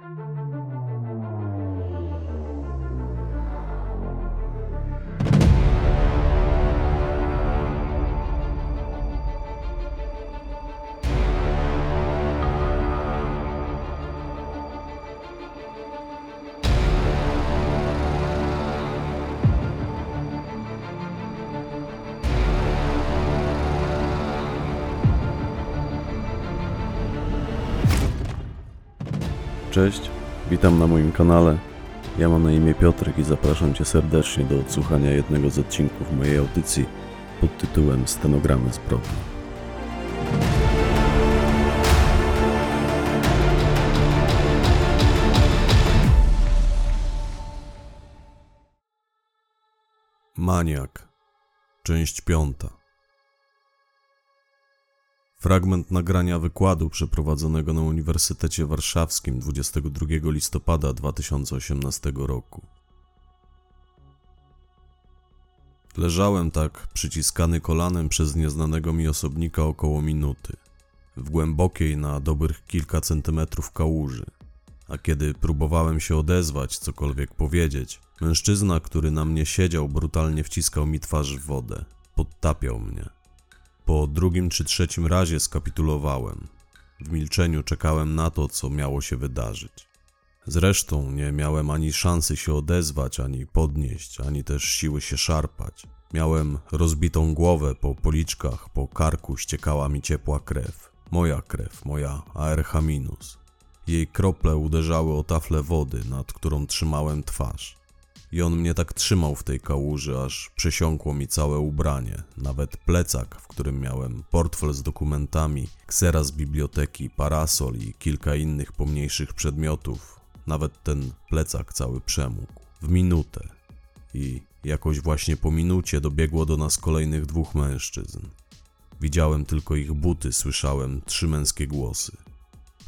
Bye. Cześć, witam na moim kanale. Ja mam na imię Piotrek i zapraszam Cię serdecznie do odsłuchania jednego z odcinków mojej audycji pod tytułem Stenogramy zbrodni. Maniak, część piąta. Fragment nagrania wykładu przeprowadzonego na Uniwersytecie Warszawskim 22 listopada 2018 roku. Leżałem tak, przyciskany kolanem przez nieznanego mi osobnika około minuty, w głębokiej na dobrych kilka centymetrów kałuży. A kiedy próbowałem się odezwać, cokolwiek powiedzieć, mężczyzna, który na mnie siedział, brutalnie wciskał mi twarz w wodę, podtapiał mnie. Po drugim czy trzecim razie skapitulowałem. W milczeniu czekałem na to, co miało się wydarzyć. Zresztą nie miałem ani szansy się odezwać, ani podnieść, ani też siły się szarpać. Miałem rozbitą głowę po policzkach, po karku ściekała mi ciepła krew. Moja krew, moja ARH-. Jej krople uderzały o taflę wody, nad którą trzymałem twarz. I on mnie tak trzymał w tej kałuży, aż przesiąkło mi całe ubranie, nawet plecak, w którym miałem portfel z dokumentami, ksera z biblioteki, parasol i kilka innych pomniejszych przedmiotów. Nawet ten plecak cały przemógł. W minutę. I jakoś właśnie po minucie dobiegło do nas kolejnych dwóch mężczyzn. Widziałem tylko ich buty, słyszałem trzy męskie głosy.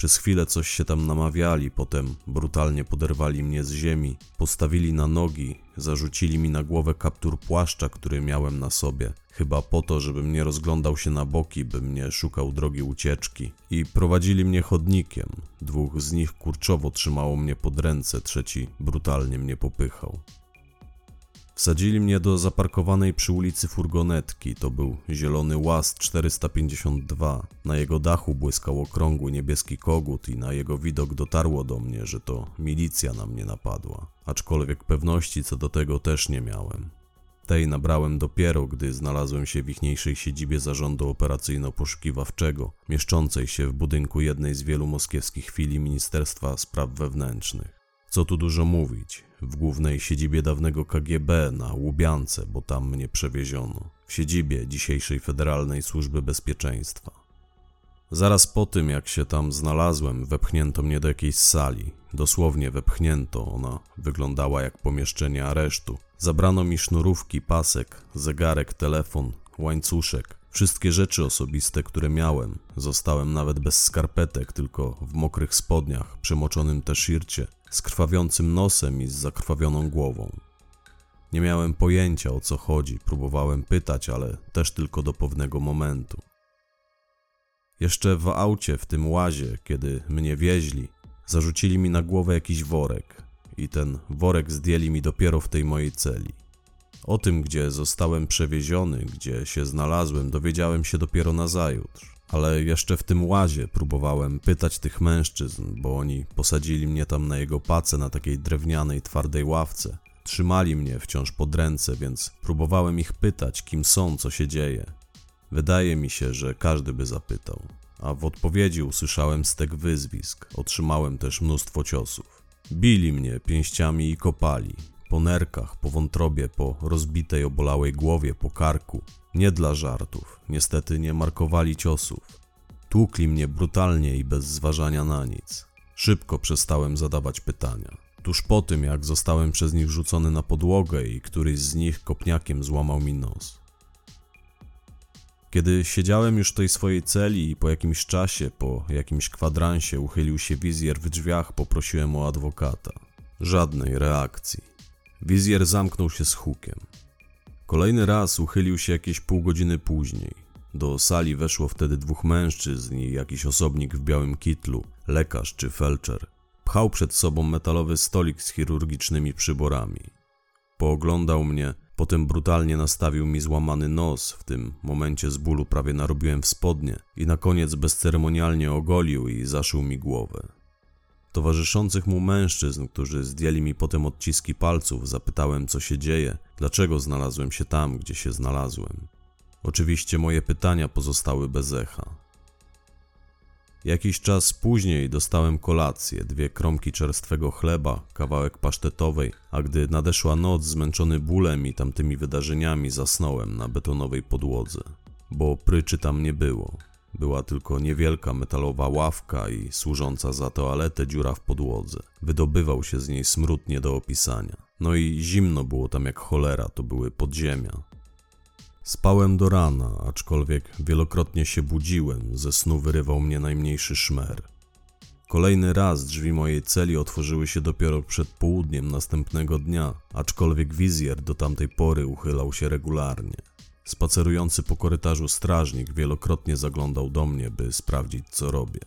Przez chwilę coś się tam namawiali, potem brutalnie poderwali mnie z ziemi, postawili na nogi, zarzucili mi na głowę kaptur płaszcza, który miałem na sobie, chyba po to, żebym nie rozglądał się na boki, bym nie szukał drogi ucieczki, i prowadzili mnie chodnikiem. Dwóch z nich kurczowo trzymało mnie pod ręce, trzeci brutalnie mnie popychał. Wsadzili mnie do zaparkowanej przy ulicy furgonetki. To był zielony łaz 452. Na jego dachu błyskał okrągły niebieski kogut i na jego widok dotarło do mnie, że to milicja na mnie napadła. Aczkolwiek pewności co do tego też nie miałem. Tej nabrałem dopiero, gdy znalazłem się w ichniejszej siedzibie zarządu operacyjno-poszukiwawczego, mieszczącej się w budynku jednej z wielu moskiewskich filii Ministerstwa Spraw Wewnętrznych. Co tu dużo mówić, w głównej siedzibie dawnego KGB na Łubiance, bo tam mnie przewieziono, w siedzibie dzisiejszej Federalnej Służby Bezpieczeństwa. Zaraz po tym, jak się tam znalazłem, wepchnięto mnie do jakiejś sali. Dosłownie wepchnięto, ona wyglądała jak pomieszczenie aresztu. Zabrano mi sznurówki, pasek, zegarek, telefon, łańcuszek, wszystkie rzeczy osobiste, które miałem. Zostałem nawet bez skarpetek, tylko w mokrych spodniach, przemoczonym t-shircie, z krwawiącym nosem i z zakrwawioną głową. Nie miałem pojęcia o co chodzi, próbowałem pytać, ale też tylko do pewnego momentu. Jeszcze w aucie, w tym łazie, kiedy mnie wieźli, zarzucili mi na głowę jakiś worek i ten worek zdjęli mi dopiero w tej mojej celi. O tym, gdzie zostałem przewieziony, gdzie się znalazłem, dowiedziałem się dopiero nazajutrz. Ale jeszcze w tym łazie próbowałem pytać tych mężczyzn, bo oni posadzili mnie tam na jego pace na takiej drewnianej, twardej ławce. Trzymali mnie wciąż pod ręce, więc próbowałem ich pytać, kim są, co się dzieje. Wydaje mi się, że każdy by zapytał. A w odpowiedzi usłyszałem stek wyzwisk. Otrzymałem też mnóstwo ciosów. Bili mnie pięściami i kopali. Po nerkach, po wątrobie, po rozbitej, obolałej głowie, po karku. Nie dla żartów, niestety nie markowali ciosów. Tłukli mnie brutalnie i bez zważania na nic. Szybko przestałem zadawać pytania. Tuż po tym, jak zostałem przez nich rzucony na podłogę i któryś z nich kopniakiem złamał mi nos. Kiedy siedziałem już w tej swojej celi i po jakimś czasie, po jakimś kwadransie uchylił się wizjer w drzwiach, poprosiłem o adwokata. Żadnej reakcji. Wizjer zamknął się z hukiem. Kolejny raz uchylił się jakieś pół godziny później. Do sali weszło wtedy dwóch mężczyzn i jakiś osobnik w białym kitlu, lekarz czy felczer. Pchał przed sobą metalowy stolik z chirurgicznymi przyborami. Pooglądał mnie, potem brutalnie nastawił mi złamany nos, w tym momencie z bólu prawie narobiłem w spodnie i na koniec bezceremonialnie ogolił i zaszył mi głowę. Towarzyszących mu mężczyzn, którzy zdjęli mi potem odciski palców, zapytałem, co się dzieje, dlaczego znalazłem się tam, gdzie się znalazłem. Oczywiście moje pytania pozostały bez echa. Jakiś czas później dostałem kolację, dwie kromki czerstwego chleba, kawałek pasztetowej, a gdy nadeszła noc, zmęczony bólem i tamtymi wydarzeniami, zasnąłem na betonowej podłodze, bo pryczy tam nie było. Była tylko niewielka metalowa ławka i służąca za toaletę dziura w podłodze. Wydobywał się z niej smród nie do opisania. No i zimno było tam jak cholera, to były podziemia. Spałem do rana, aczkolwiek wielokrotnie się budziłem, ze snu wyrywał mnie najmniejszy szmer. Kolejny raz drzwi mojej celi otworzyły się dopiero przed południem następnego dnia, aczkolwiek wizjer do tamtej pory uchylał się regularnie. Spacerujący po korytarzu strażnik wielokrotnie zaglądał do mnie, by sprawdzić, co robię.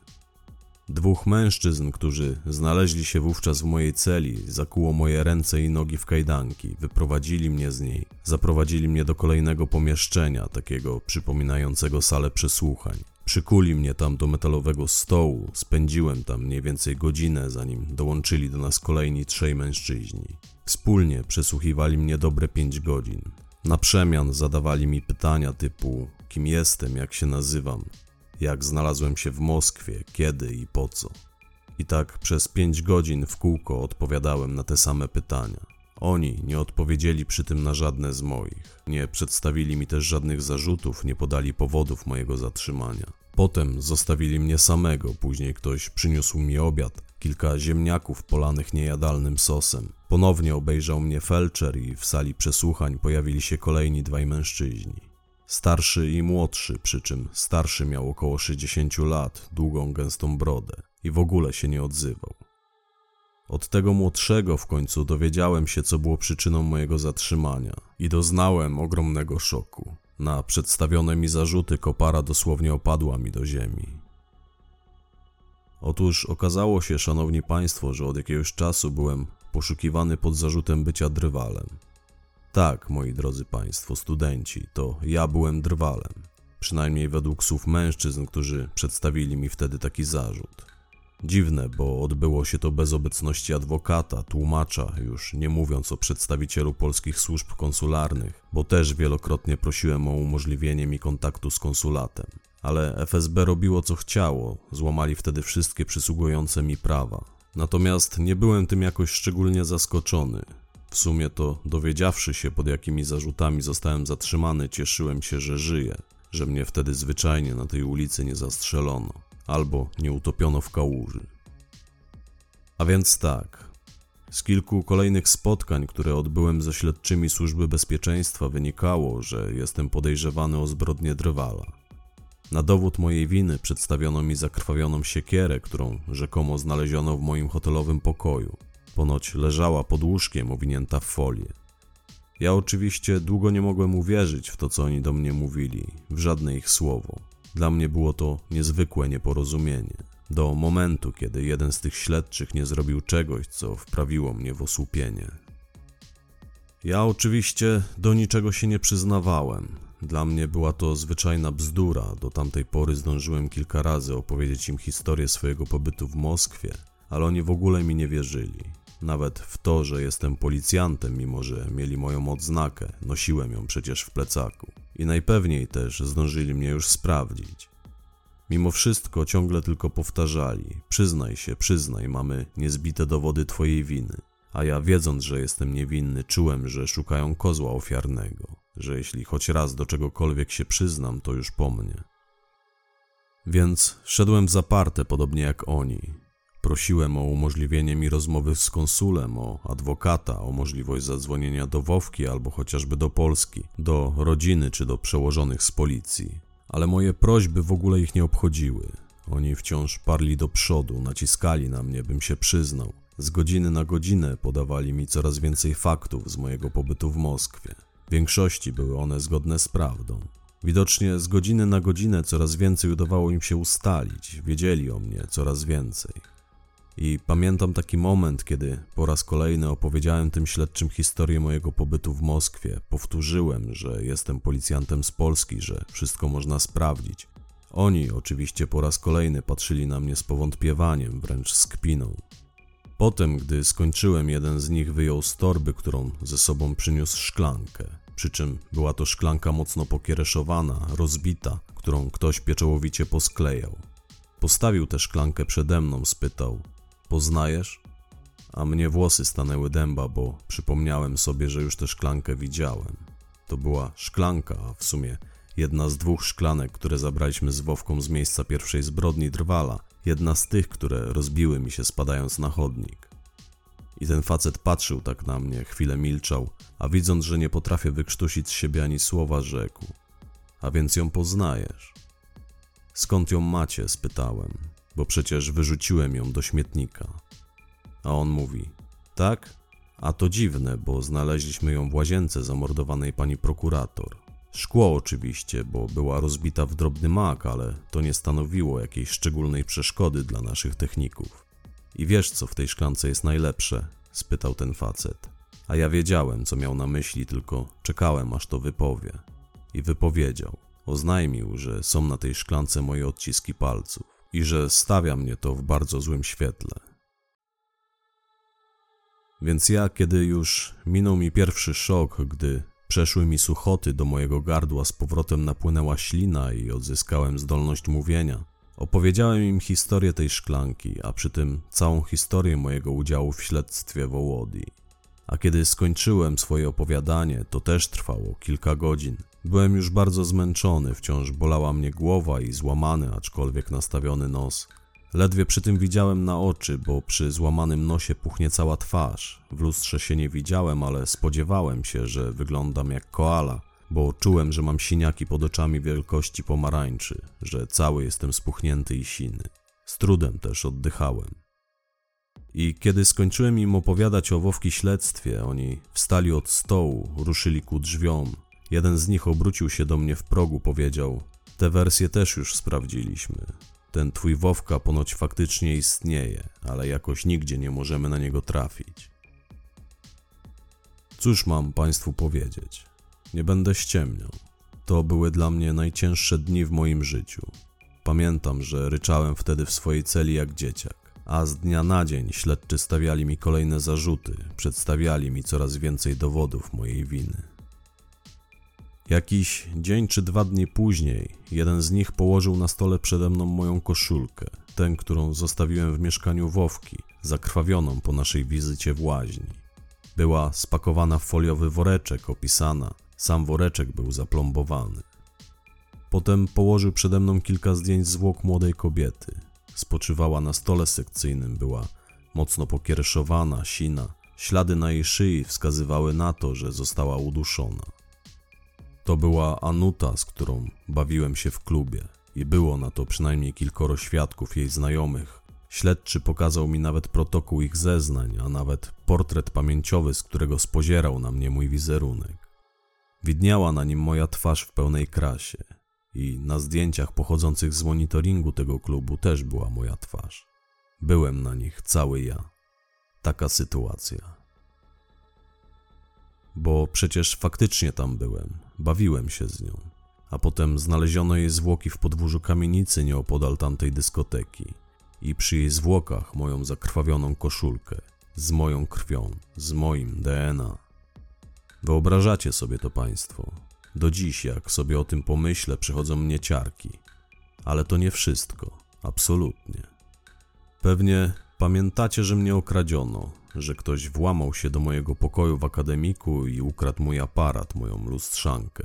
Dwóch mężczyzn, którzy znaleźli się wówczas w mojej celi, zakuło moje ręce i nogi w kajdanki, wyprowadzili mnie z niej, zaprowadzili mnie do kolejnego pomieszczenia, takiego przypominającego salę przesłuchań. Przykuli mnie tam do metalowego stołu, spędziłem tam mniej więcej godzinę, zanim dołączyli do nas kolejni trzej mężczyźni. Wspólnie przesłuchiwali mnie dobre pięć godzin. Na przemian zadawali mi pytania typu: kim jestem, jak się nazywam, jak znalazłem się w Moskwie, kiedy i po co. I tak przez pięć godzin w kółko odpowiadałem na te same pytania. Oni nie odpowiedzieli przy tym na żadne z moich, nie przedstawili mi też żadnych zarzutów, nie podali powodów mojego zatrzymania. Potem zostawili mnie samego, później ktoś przyniósł mi obiad, kilka ziemniaków polanych niejadalnym sosem. Ponownie obejrzał mnie felczer i w sali przesłuchań pojawili się kolejni dwaj mężczyźni. Starszy i młodszy, przy czym starszy miał około 60 lat, długą, gęstą brodę i w ogóle się nie odzywał. Od tego młodszego w końcu dowiedziałem się, co było przyczyną mojego zatrzymania i doznałem ogromnego szoku. Na przedstawione mi zarzuty kopara dosłownie opadła mi do ziemi. Otóż okazało się, szanowni państwo, że od jakiegoś czasu byłem poszukiwany pod zarzutem bycia drwalem. Tak, moi drodzy państwo, studenci, to ja byłem drwalem. Przynajmniej według słów mężczyzn, którzy przedstawili mi wtedy taki zarzut. Dziwne, bo odbyło się to bez obecności adwokata, tłumacza, już nie mówiąc o przedstawicielu polskich służb konsularnych, bo też wielokrotnie prosiłem o umożliwienie mi kontaktu z konsulatem. Ale FSB robiło co chciało, złamali wtedy wszystkie przysługujące mi prawa. Natomiast nie byłem tym jakoś szczególnie zaskoczony. W sumie to, dowiedziawszy się, pod jakimi zarzutami zostałem zatrzymany, cieszyłem się, że żyję, że mnie wtedy zwyczajnie na tej ulicy nie zastrzelono albo nie utopiono w kałuży. A więc tak. Z kilku kolejnych spotkań, które odbyłem ze śledczymi służby bezpieczeństwa, wynikało, że jestem podejrzewany o zbrodnię drwala. Na dowód mojej winy przedstawiono mi zakrwawioną siekierę, którą rzekomo znaleziono w moim hotelowym pokoju. Ponoć leżała pod łóżkiem owinięta w folię. Ja oczywiście długo nie mogłem uwierzyć w to, co oni do mnie mówili, w żadne ich słowo. Dla mnie było to niezwykłe nieporozumienie. Do momentu, kiedy jeden z tych śledczych nie zrobił czegoś, co wprawiło mnie w osłupienie. Ja oczywiście do niczego się nie przyznawałem. Dla mnie była to zwyczajna bzdura. Do tamtej pory zdążyłem kilka razy opowiedzieć im historię swojego pobytu w Moskwie, ale oni w ogóle mi nie wierzyli. Nawet w to, że jestem policjantem, mimo że mieli moją odznakę, nosiłem ją przecież w plecaku. I najpewniej też zdążyli mnie już sprawdzić. Mimo wszystko ciągle tylko powtarzali: Przyznaj się, przyznaj, mamy niezbite dowody twojej winy. A ja, wiedząc, że jestem niewinny, czułem, że szukają kozła ofiarnego, że jeśli choć raz do czegokolwiek się przyznam, to już po mnie. Więc szedłem w zaparte, podobnie jak oni, Prosiłem o umożliwienie mi rozmowy z konsulem, o adwokata, o możliwość zadzwonienia do Wowki albo chociażby do Polski, do rodziny czy do przełożonych z policji. Ale moje prośby w ogóle ich nie obchodziły. Oni wciąż parli do przodu, naciskali na mnie, bym się przyznał. Z godziny na godzinę podawali mi coraz więcej faktów z mojego pobytu w Moskwie. W większości były one zgodne z prawdą. Widocznie z godziny na godzinę coraz więcej udawało im się ustalić, wiedzieli o mnie coraz więcej. I pamiętam taki moment, kiedy po raz kolejny opowiedziałem tym śledczym historię mojego pobytu w Moskwie. Powtórzyłem, że jestem policjantem z Polski, że wszystko można sprawdzić. Oni oczywiście po raz kolejny patrzyli na mnie z powątpiewaniem, wręcz z kpiną. Potem, gdy skończyłem, jeden z nich wyjął z torby, którą ze sobą przyniósł szklankę. Przy czym była to szklanka mocno pokiereszowana, rozbita, którą ktoś pieczołowicie posklejał. Postawił tę szklankę przede mną, spytał: Poznajesz? A mnie włosy stanęły dęba, bo przypomniałem sobie, że już tę szklankę widziałem. To była szklanka, a w sumie jedna z dwóch szklanek, które zabraliśmy z Wowką z miejsca pierwszej zbrodni Drwala, jedna z tych, które rozbiły mi się spadając na chodnik. I ten facet patrzył tak na mnie, chwilę milczał, a widząc, że nie potrafię wykrztusić z siebie ani słowa, rzekł: A więc ją poznajesz. Skąd ją macie? spytałem, bo przecież wyrzuciłem ją do śmietnika. A on mówi: Tak? A to dziwne, bo znaleźliśmy ją w łazience zamordowanej pani prokurator. Szkło oczywiście, bo była rozbita w drobny mak, ale to nie stanowiło jakiejś szczególnej przeszkody dla naszych techników. I wiesz, co w tej szklance jest najlepsze? spytał ten facet. A ja wiedziałem, co miał na myśli, tylko czekałem, aż to wypowie. I wypowiedział. Oznajmił, że są na tej szklance moje odciski palców i że stawia mnie to w bardzo złym świetle. Więc ja, kiedy już minął mi pierwszy szok, gdy przeszły mi suchoty do mojego gardła, z powrotem napłynęła ślina i odzyskałem zdolność mówienia, opowiedziałem im historię tej szklanki, a przy tym całą historię mojego udziału w śledztwie Wołodii. A kiedy skończyłem swoje opowiadanie, to też trwało kilka godzin. Byłem już bardzo zmęczony, wciąż bolała mnie głowa i złamany, aczkolwiek nastawiony nos. Ledwie przy tym widziałem na oczy, bo przy złamanym nosie puchnie cała twarz. W lustrze się nie widziałem, ale spodziewałem się, że wyglądam jak koala, bo czułem, że mam siniaki pod oczami wielkości pomarańczy, że cały jestem spuchnięty i siny. Z trudem też oddychałem. I kiedy skończyłem im opowiadać o Wowki śledztwie, oni wstali od stołu, ruszyli ku drzwiom. Jeden z nich obrócił się do mnie w progu, powiedział: Te wersje też już sprawdziliśmy. Ten twój Wowka ponoć faktycznie istnieje, ale jakoś nigdzie nie możemy na niego trafić. Cóż mam Państwu powiedzieć? Nie będę ściemniał. To były dla mnie najcięższe dni w moim życiu. Pamiętam, że ryczałem wtedy w swojej celi jak dzieciak, a z dnia na dzień śledczy stawiali mi kolejne zarzuty, przedstawiali mi coraz więcej dowodów mojej winy. Jakiś dzień czy dwa dni później, jeden z nich położył na stole przede mną moją koszulkę, tę, którą zostawiłem w mieszkaniu Wowki, zakrwawioną po naszej wizycie w łaźni. Była spakowana w foliowy woreczek, opisana, sam woreczek był zaplombowany. Potem położył przede mną kilka zdjęć zwłok młodej kobiety. Spoczywała na stole sekcyjnym, była mocno pokiereszowana, sina. Ślady na jej szyi wskazywały na to, że została uduszona. To była Anuta, z którą bawiłem się w klubie i było na to przynajmniej kilkoro świadków jej znajomych. Śledczy pokazał mi nawet protokół ich zeznań, a nawet portret pamięciowy, z którego spozierał na mnie mój wizerunek. Widniała na nim moja twarz w pełnej krasie i na zdjęciach pochodzących z monitoringu tego klubu też była moja twarz. Byłem na nich cały ja. Taka sytuacja. Bo przecież faktycznie tam byłem, bawiłem się z nią. A potem znaleziono jej zwłoki w podwórzu kamienicy nieopodal tamtej dyskoteki. I przy jej zwłokach moją zakrwawioną koszulkę, z moją krwią, z moim DNA. Wyobrażacie sobie to Państwo. Do dziś, jak sobie o tym pomyślę, przychodzą mnie ciarki. Ale to nie wszystko, absolutnie. Pewnie pamiętacie, że mnie okradziono, że ktoś włamał się do mojego pokoju w akademiku i ukradł mój aparat, moją lustrzankę.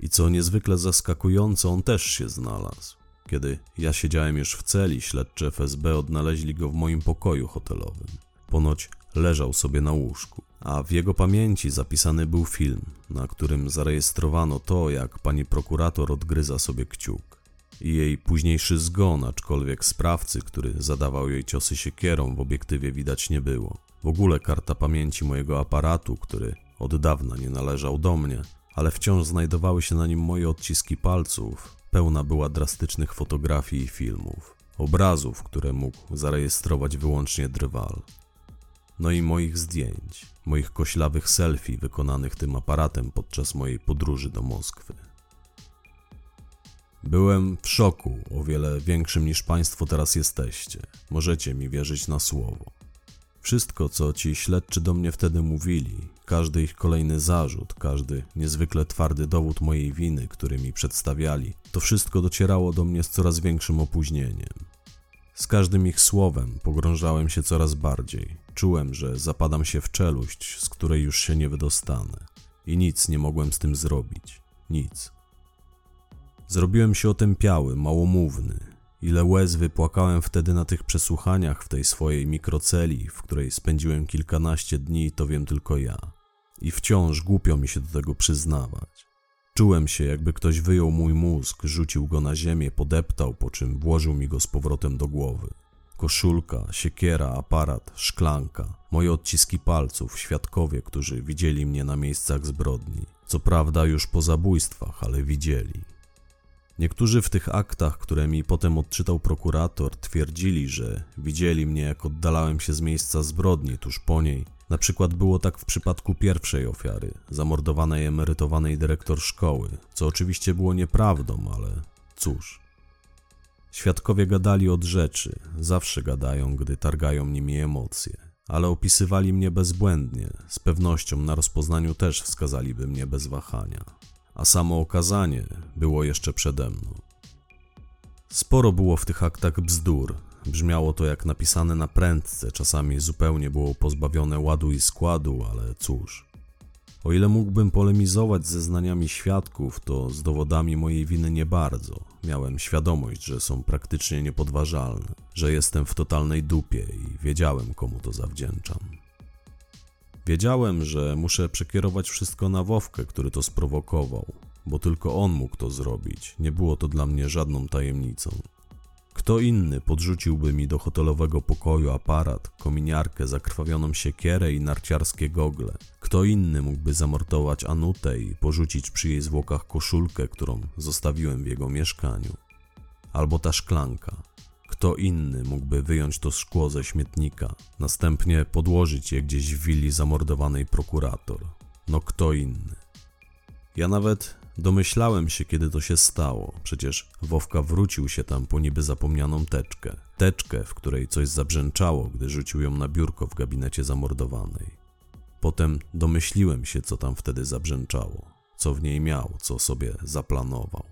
I co niezwykle zaskakujące, on też się znalazł. Kiedy ja siedziałem już w celi, śledczy FSB odnaleźli go w moim pokoju hotelowym. Ponoć leżał sobie na łóżku, a w jego pamięci zapisany był film, na którym zarejestrowano to, jak pani prokurator odgryza sobie kciuk. I jej późniejszy zgon, aczkolwiek sprawcy, który zadawał jej ciosy siekierą, w obiektywie widać nie było. W ogóle karta pamięci mojego aparatu, który od dawna nie należał do mnie, ale wciąż znajdowały się na nim moje odciski palców, pełna była drastycznych fotografii i filmów. Obrazów, które mógł zarejestrować wyłącznie drwal. No i moich zdjęć, moich koślawych selfie wykonanych tym aparatem podczas mojej podróży do Moskwy. Byłem w szoku, o wiele większym niż Państwo teraz jesteście. Możecie mi wierzyć na słowo. Wszystko, co ci śledczy do mnie wtedy mówili, każdy ich kolejny zarzut, każdy niezwykle twardy dowód mojej winy, który mi przedstawiali, to wszystko docierało do mnie z coraz większym opóźnieniem. Z każdym ich słowem pogrążałem się coraz bardziej. Czułem, że zapadam się w czeluść, z której już się nie wydostanę. I nic nie mogłem z tym zrobić. Nic. Zrobiłem się otępiały, małomówny. Ile łez wypłakałem wtedy na tych przesłuchaniach w tej swojej mikroceli, w której spędziłem kilkanaście dni, to wiem tylko ja. I wciąż głupio mi się do tego przyznawać. Czułem się, jakby ktoś wyjął mój mózg, rzucił go na ziemię, podeptał, po czym włożył mi go z powrotem do głowy. Koszulka, siekiera, aparat, szklanka, moje odciski palców, świadkowie, którzy widzieli mnie na miejscach zbrodni. Co prawda już po zabójstwach, ale widzieli. Niektórzy w tych aktach, które mi potem odczytał prokurator, twierdzili, że widzieli mnie, jak oddalałem się z miejsca zbrodni tuż po niej. Na przykład było tak w przypadku pierwszej ofiary, zamordowanej emerytowanej dyrektor szkoły, co oczywiście było nieprawdą, ale cóż. Świadkowie gadali od rzeczy, zawsze gadają, gdy targają nimi emocje, ale opisywali mnie bezbłędnie, z pewnością na rozpoznaniu też wskazaliby mnie bez wahania a samo okazanie było jeszcze przede mną. Sporo było w tych aktach bzdur. Brzmiało to jak napisane na prędce, czasami zupełnie było pozbawione ładu i składu, ale cóż. O ile mógłbym polemizować ze znaniami świadków, to z dowodami mojej winy nie bardzo. Miałem świadomość, że są praktycznie niepodważalne, że jestem w totalnej dupie i wiedziałem, komu to zawdzięczam. Wiedziałem, że muszę przekierować wszystko na Wowkę, który to sprowokował, bo tylko on mógł to zrobić. Nie było to dla mnie żadną tajemnicą. Kto inny podrzuciłby mi do hotelowego pokoju aparat, kominiarkę, zakrwawioną siekierę i narciarskie gogle? Kto inny mógłby zamordować Anutę i porzucić przy jej zwłokach koszulkę, którą zostawiłem w jego mieszkaniu? Albo ta szklanka. Kto inny mógłby wyjąć to szkło ze śmietnika, następnie podłożyć je gdzieś w willi zamordowanej prokurator? No kto inny? Ja nawet domyślałem się, kiedy to się stało. Przecież Wowka wrócił się tam po niby zapomnianą teczkę. Teczkę, w której coś zabrzęczało, gdy rzucił ją na biurko w gabinecie zamordowanej. Potem domyśliłem się, co tam wtedy zabrzęczało, co w niej miał, co sobie zaplanował.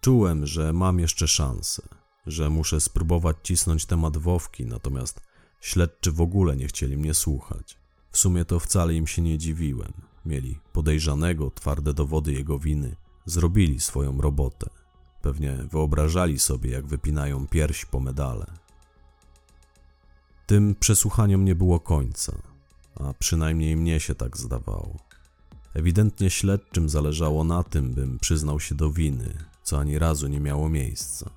Czułem, że mam jeszcze szansę, że muszę spróbować cisnąć temat Wowki, natomiast śledczy w ogóle nie chcieli mnie słuchać. W sumie to wcale im się nie dziwiłem. Mieli podejrzanego, twarde dowody jego winy, zrobili swoją robotę. Pewnie wyobrażali sobie, jak wypinają pierś po medale. Tym przesłuchaniom nie było końca, a przynajmniej mnie się tak zdawało. Ewidentnie śledczym zależało na tym, bym przyznał się do winy, co ani razu nie miało miejsca.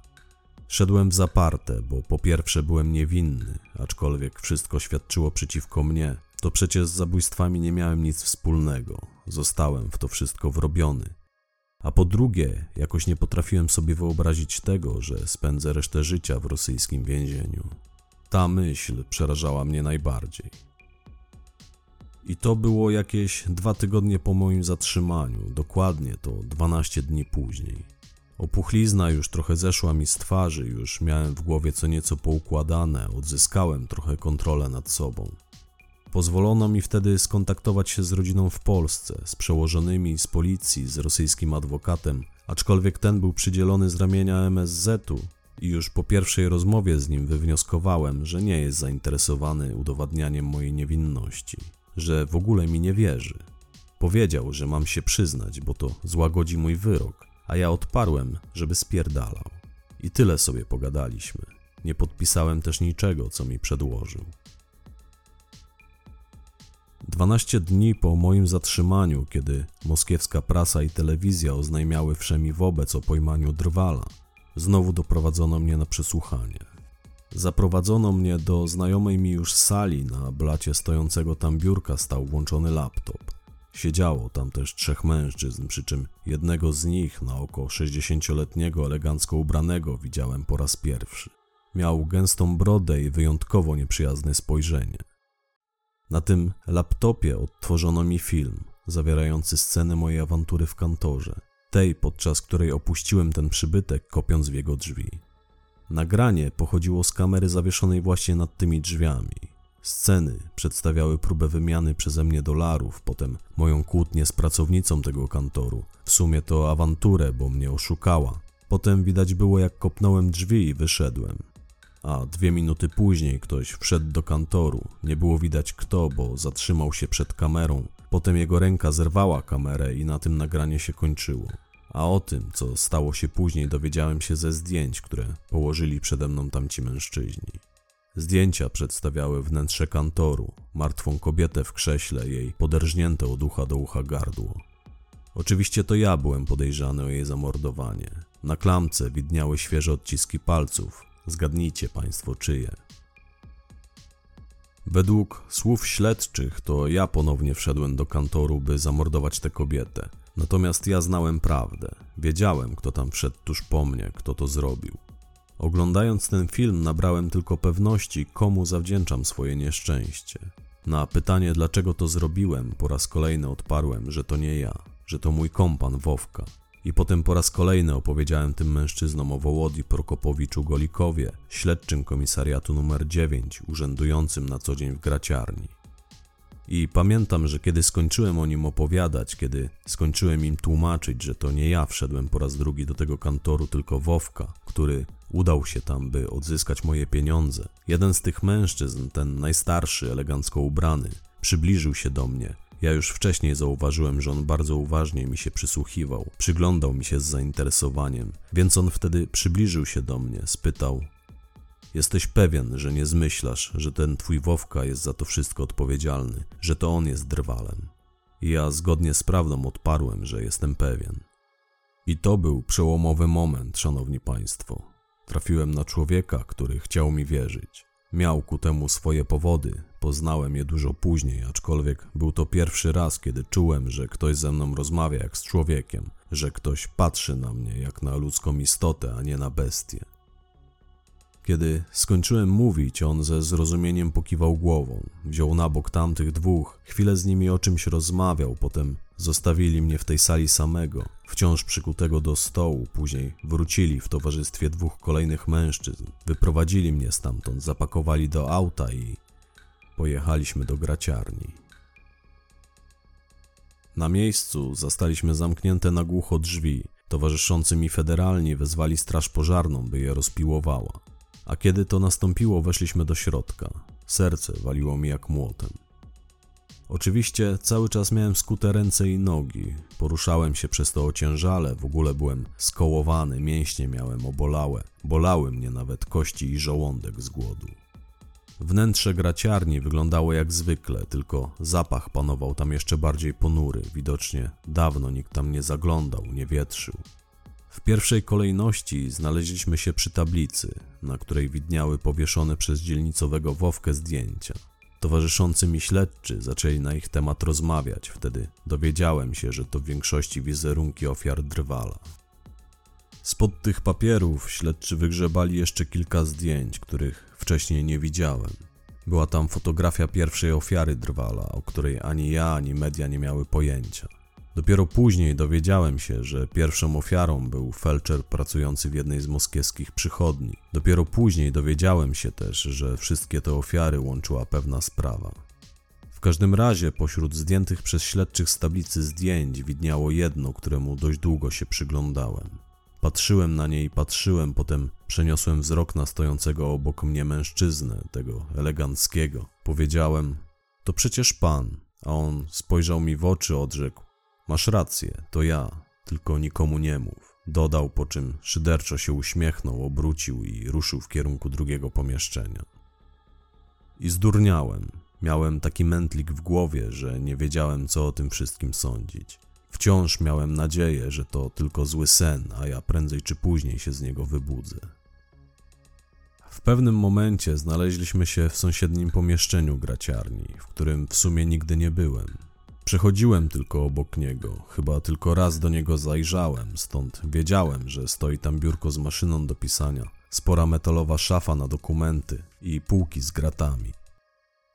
Szedłem w zaparte, bo po pierwsze byłem niewinny, aczkolwiek wszystko świadczyło przeciwko mnie, to przecież z zabójstwami nie miałem nic wspólnego. Zostałem w to wszystko wrobiony. A po drugie, jakoś nie potrafiłem sobie wyobrazić tego, że spędzę resztę życia w rosyjskim więzieniu. Ta myśl przerażała mnie najbardziej. I to było jakieś dwa tygodnie po moim zatrzymaniu, dokładnie to 12 dni później. Opuchlizna już trochę zeszła mi z twarzy, już miałem w głowie co nieco poukładane, odzyskałem trochę kontrolę nad sobą. Pozwolono mi wtedy skontaktować się z rodziną w Polsce, z przełożonymi, z policji, z rosyjskim adwokatem, aczkolwiek ten był przydzielony z ramienia MSZ-u i już po pierwszej rozmowie z nim wywnioskowałem, że nie jest zainteresowany udowadnianiem mojej niewinności, że w ogóle mi nie wierzy. Powiedział, że mam się przyznać, bo to złagodzi mój wyrok, a ja odparłem, żeby spierdalał. I tyle sobie pogadaliśmy. Nie podpisałem też niczego, co mi przedłożył. Dwanaście dni po moim zatrzymaniu, kiedy moskiewska prasa i telewizja oznajmiały wszemi wobec o pojmaniu drwala, znowu doprowadzono mnie na przesłuchanie. Zaprowadzono mnie do znajomej mi już sali, na blacie stojącego tam biurka stał włączony laptop. Siedziało tam też trzech mężczyzn, przy czym jednego z nich na oko 60-letniego elegancko ubranego widziałem po raz pierwszy. Miał gęstą brodę i wyjątkowo nieprzyjazne spojrzenie. Na tym laptopie odtworzono mi film zawierający scenę mojej awantury w kantorze, tej podczas której opuściłem ten przybytek kopiąc w jego drzwi. Nagranie pochodziło z kamery zawieszonej właśnie nad tymi drzwiami. Sceny przedstawiały próbę wymiany przeze mnie dolarów, potem moją kłótnię z pracownicą tego kantoru. W sumie to awanturę, bo mnie oszukała. Potem widać było, jak kopnąłem drzwi i wyszedłem. A dwie minuty później ktoś wszedł do kantoru. Nie było widać kto, bo zatrzymał się przed kamerą. Potem jego ręka zerwała kamerę i na tym nagranie się kończyło. A o tym, co stało się później, dowiedziałem się ze zdjęć, które położyli przede mną tamci mężczyźni. Zdjęcia przedstawiały wnętrze kantoru, martwą kobietę w krześle, jej poderżnięte od ucha do ucha gardło. Oczywiście to ja byłem podejrzany o jej zamordowanie. Na klamce widniały świeże odciski palców. Zgadnijcie Państwo czyje. Według słów śledczych to ja ponownie wszedłem do kantoru, by zamordować tę kobietę. Natomiast ja znałem prawdę. Wiedziałem, kto tam wszedł tuż po mnie, kto to zrobił. Oglądając ten film, nabrałem tylko pewności, komu zawdzięczam swoje nieszczęście. Na pytanie, dlaczego to zrobiłem, po raz kolejny odparłem, że to nie ja, że to mój kompan Wowka. I potem po raz kolejny opowiedziałem tym mężczyznom o Wołodii Prokopowiczu Golikowie, śledczym komisariatu numer 9, urzędującym na co dzień w graciarni. I pamiętam, że kiedy skończyłem o nim opowiadać, kiedy skończyłem im tłumaczyć, że to nie ja wszedłem po raz drugi do tego kantoru, tylko Wowka, który udał się tam, by odzyskać moje pieniądze, jeden z tych mężczyzn, ten najstarszy, elegancko ubrany, przybliżył się do mnie. Ja już wcześniej zauważyłem, że on bardzo uważnie mi się przysłuchiwał, przyglądał mi się z zainteresowaniem, więc on wtedy przybliżył się do mnie, spytał: Jesteś pewien, że nie zmyślasz, że ten twój Wowka jest za to wszystko odpowiedzialny, że to on jest drwalem. I ja zgodnie z prawdą odparłem, że jestem pewien. I to był przełomowy moment, szanowni państwo. Trafiłem na człowieka, który chciał mi wierzyć. Miał ku temu swoje powody, poznałem je dużo później, aczkolwiek był to pierwszy raz, kiedy czułem, że ktoś ze mną rozmawia jak z człowiekiem, że ktoś patrzy na mnie jak na ludzką istotę, a nie na bestię. Kiedy skończyłem mówić, on ze zrozumieniem pokiwał głową. Wziął na bok tamtych dwóch, chwilę z nimi o czymś rozmawiał, potem zostawili mnie w tej sali samego, wciąż przykutego do stołu, później wrócili w towarzystwie dwóch kolejnych mężczyzn, wyprowadzili mnie stamtąd, zapakowali do auta i pojechaliśmy do graciarni. Na miejscu zastaliśmy zamknięte na głucho drzwi. Towarzyszący mi federalni wezwali straż pożarną, by je rozpiłowała. A kiedy to nastąpiło, weszliśmy do środka. Serce waliło mi jak młotem. Oczywiście cały czas miałem skute ręce i nogi. Poruszałem się przez to ociężale, w ogóle byłem skołowany, mięśnie miałem obolałe. Bolały mnie nawet kości i żołądek z głodu. Wnętrze graciarni wyglądało jak zwykle, tylko zapach panował tam jeszcze bardziej ponury. Widocznie dawno nikt tam nie zaglądał, nie wietrzył. W pierwszej kolejności znaleźliśmy się przy tablicy, na której widniały powieszone przez dzielnicowego Wowkę zdjęcia. Towarzyszący mi śledczy zaczęli na ich temat rozmawiać, wtedy dowiedziałem się, że to w większości wizerunki ofiar drwala. Spod tych papierów śledczy wygrzebali jeszcze kilka zdjęć, których wcześniej nie widziałem. Była tam fotografia pierwszej ofiary drwala, o której ani ja, ani media nie miały pojęcia. Dopiero później dowiedziałem się, że pierwszą ofiarą był felczer pracujący w jednej z moskiewskich przychodni. Dopiero później dowiedziałem się też, że wszystkie te ofiary łączyła pewna sprawa. W każdym razie pośród zdjętych przez śledczych z tablicy zdjęć widniało jedno, któremu dość długo się przyglądałem. Patrzyłem na nie i patrzyłem, potem przeniosłem wzrok na stojącego obok mnie mężczyznę, tego eleganckiego. Powiedziałem: To przecież pan. A on spojrzał mi w oczy, odrzekł: Masz rację, to ja, tylko nikomu nie mów. Dodał, po czym szyderczo się uśmiechnął, obrócił i ruszył w kierunku drugiego pomieszczenia. I zdurniałem. Miałem taki mętlik w głowie, że nie wiedziałem, co o tym wszystkim sądzić. Wciąż miałem nadzieję, że to tylko zły sen, a ja prędzej czy później się z niego wybudzę. W pewnym momencie znaleźliśmy się w sąsiednim pomieszczeniu graciarni, w którym w sumie nigdy nie byłem. Przechodziłem tylko obok niego, chyba tylko raz do niego zajrzałem, stąd wiedziałem, że stoi tam biurko z maszyną do pisania, spora metalowa szafa na dokumenty i półki z gratami.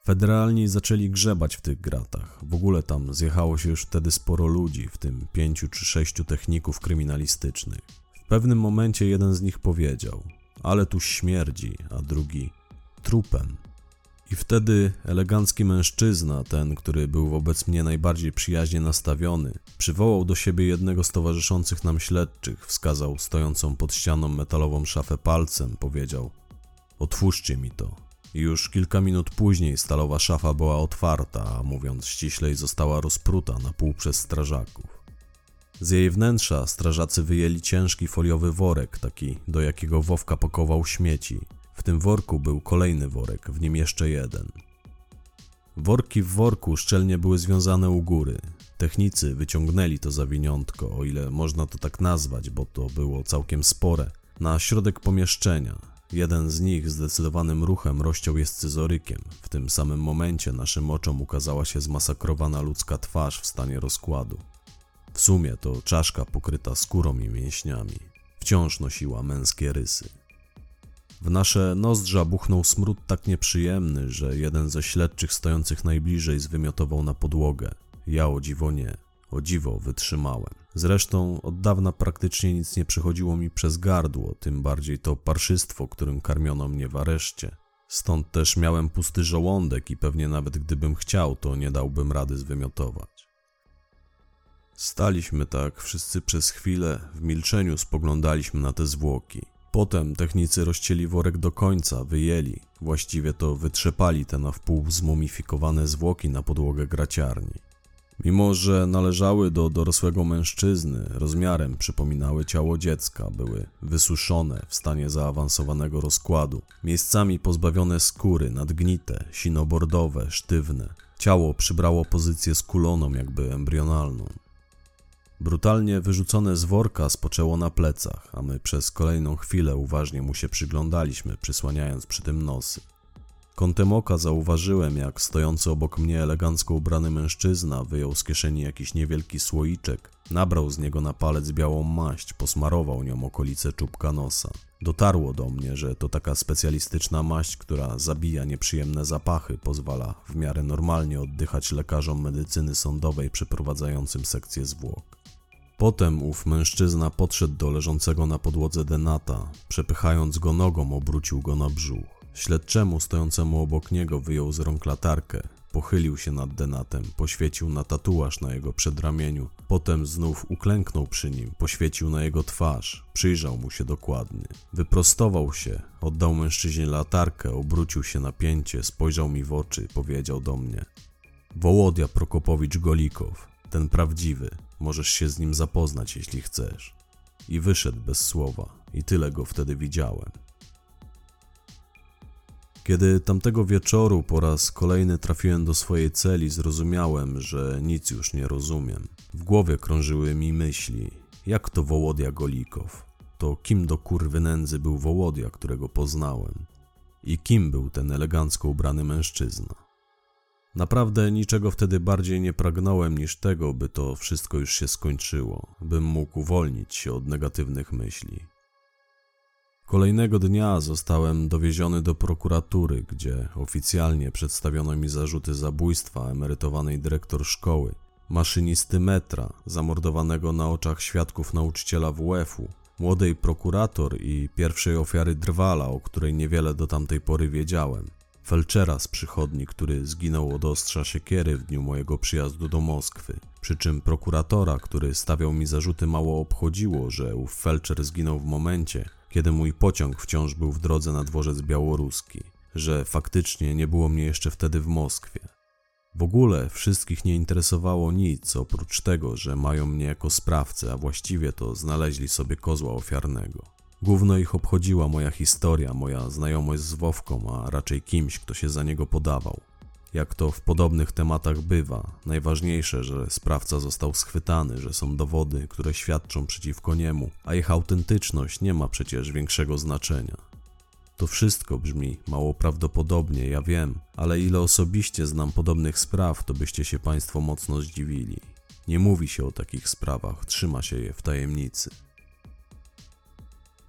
Federalni zaczęli grzebać w tych gratach. W ogóle tam zjechało się już wtedy sporo ludzi, w tym pięciu czy sześciu techników kryminalistycznych. W pewnym momencie jeden z nich powiedział: Ale tu śmierdzi, a drugi trupem. I wtedy elegancki mężczyzna, ten, który był wobec mnie najbardziej przyjaźnie nastawiony, przywołał do siebie jednego z towarzyszących nam śledczych, wskazał stojącą pod ścianą metalową szafę palcem, powiedział: Otwórzcie mi to. I już kilka minut później stalowa szafa była otwarta, a mówiąc ściślej, została rozpruta na pół przez strażaków. Z jej wnętrza strażacy wyjęli ciężki foliowy worek, taki do jakiego Wowka pakował śmieci. W tym worku był kolejny worek, w nim jeszcze jeden. Worki w worku szczelnie były związane u góry. Technicy wyciągnęli to zawiniątko, o ile można to tak nazwać, bo to było całkiem spore, na środek pomieszczenia. Jeden z nich zdecydowanym ruchem rozciął je scyzorykiem. W tym samym momencie naszym oczom ukazała się zmasakrowana ludzka twarz w stanie rozkładu. W sumie to czaszka pokryta skórą i mięśniami. Wciąż nosiła męskie rysy. W nasze nozdrza buchnął smród tak nieprzyjemny, że jeden ze śledczych stojących najbliżej zwymiotował na podłogę. Ja o dziwo nie. O dziwo wytrzymałem. Zresztą od dawna praktycznie nic nie przechodziło mi przez gardło, tym bardziej to parszystwo, którym karmiono mnie w areszcie. Stąd też miałem pusty żołądek i pewnie nawet gdybym chciał, to nie dałbym rady zwymiotować. Staliśmy tak wszyscy przez chwilę, w milczeniu spoglądaliśmy na te zwłoki. Potem technicy rozcięli worek do końca, wyjęli, właściwie to wytrzepali te na wpół zmumifikowane zwłoki na podłogę graciarni. Mimo, że należały do dorosłego mężczyzny, rozmiarem przypominały ciało dziecka, były wysuszone w stanie zaawansowanego rozkładu, miejscami pozbawione skóry, nadgnite, sinobordowe, sztywne. Ciało przybrało pozycję skuloną, jakby embrionalną. Brutalnie wyrzucone z worka spoczęło na plecach, a my przez kolejną chwilę uważnie mu się przyglądaliśmy, przysłaniając przy tym nosy. Kątem oka zauważyłem, jak stojący obok mnie elegancko ubrany mężczyzna wyjął z kieszeni jakiś niewielki słoiczek, nabrał z niego na palec białą maść, posmarował nią okolice czubka nosa. Dotarło do mnie, że to taka specjalistyczna maść, która zabija nieprzyjemne zapachy, pozwala w miarę normalnie oddychać lekarzom medycyny sądowej przeprowadzającym sekcję zwłok. Potem ów mężczyzna podszedł do leżącego na podłodze denata, przepychając go nogą obrócił go na brzuch. Śledczemu stojącemu obok niego wyjął z rąk latarkę, pochylił się nad denatem, poświecił na tatuaż na jego przedramieniu, potem znów uklęknął przy nim, poświecił na jego twarz, przyjrzał mu się dokładnie. Wyprostował się, oddał mężczyźnie latarkę, obrócił się na pięcie, spojrzał mi w oczy, powiedział do mnie: Wołodia Prokopowicz Golikow, ten prawdziwy, możesz się z nim zapoznać, jeśli chcesz. I wyszedł bez słowa, i tyle go wtedy widziałem. Kiedy tamtego wieczoru po raz kolejny trafiłem do swojej celi, zrozumiałem, że nic już nie rozumiem. W głowie krążyły mi myśli, jak to Wołodia Golikow? To kim do kurwy nędzy był Wołodia, którego poznałem? I kim był ten elegancko ubrany mężczyzna? Naprawdę niczego wtedy bardziej nie pragnąłem niż tego, by to wszystko już się skończyło, bym mógł uwolnić się od negatywnych myśli. Kolejnego dnia zostałem dowieziony do prokuratury, gdzie oficjalnie przedstawiono mi zarzuty zabójstwa emerytowanej dyrektor szkoły, maszynisty metra, zamordowanego na oczach świadków nauczyciela WF-u, młodej prokurator i pierwszej ofiary drwala, o której niewiele do tamtej pory wiedziałem, felczera z przychodni, który zginął od ostrza siekiery w dniu mojego przyjazdu do Moskwy. Przy czym prokuratora, który stawiał mi zarzuty, mało obchodziło, że ów felczer zginął w momencie, kiedy mój pociąg wciąż był w drodze na dworzec białoruski, że faktycznie nie było mnie jeszcze wtedy w Moskwie. W ogóle wszystkich nie interesowało nic oprócz tego, że mają mnie jako sprawcę, a właściwie to znaleźli sobie kozła ofiarnego. Główno ich obchodziła moja historia, moja znajomość z Wowką, a raczej kimś, kto się za niego podawał. Jak to w podobnych tematach bywa, najważniejsze, że sprawca został schwytany, że są dowody, które świadczą przeciwko niemu, a ich autentyczność nie ma przecież większego znaczenia. To wszystko brzmi mało prawdopodobnie, ja wiem, ale ile osobiście znam podobnych spraw, to byście się Państwo mocno zdziwili. Nie mówi się o takich sprawach, trzyma się je w tajemnicy.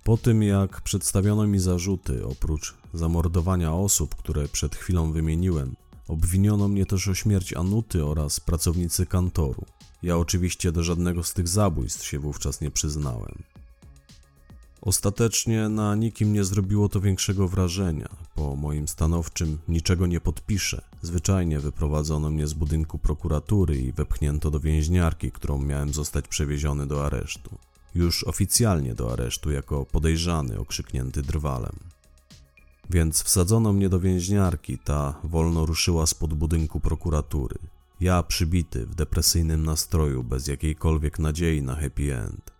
Po tym jak przedstawiono mi zarzuty, oprócz zamordowania osób, które przed chwilą wymieniłem, obwiniono mnie też o śmierć Anuty oraz pracownicy kantoru. Ja oczywiście do żadnego z tych zabójstw się wówczas nie przyznałem. Ostatecznie na nikim nie zrobiło to większego wrażenia. Po moim stanowczym niczego nie podpiszę. Zwyczajnie wyprowadzono mnie z budynku prokuratury i wepchnięto do więźniarki, którą miałem zostać przewieziony do aresztu. Już oficjalnie do aresztu jako podejrzany, okrzyknięty drwalem. Więc wsadzono mnie do więźniarki, ta wolno ruszyła spod budynku prokuratury. Ja przybity, w depresyjnym nastroju, bez jakiejkolwiek nadziei na happy end.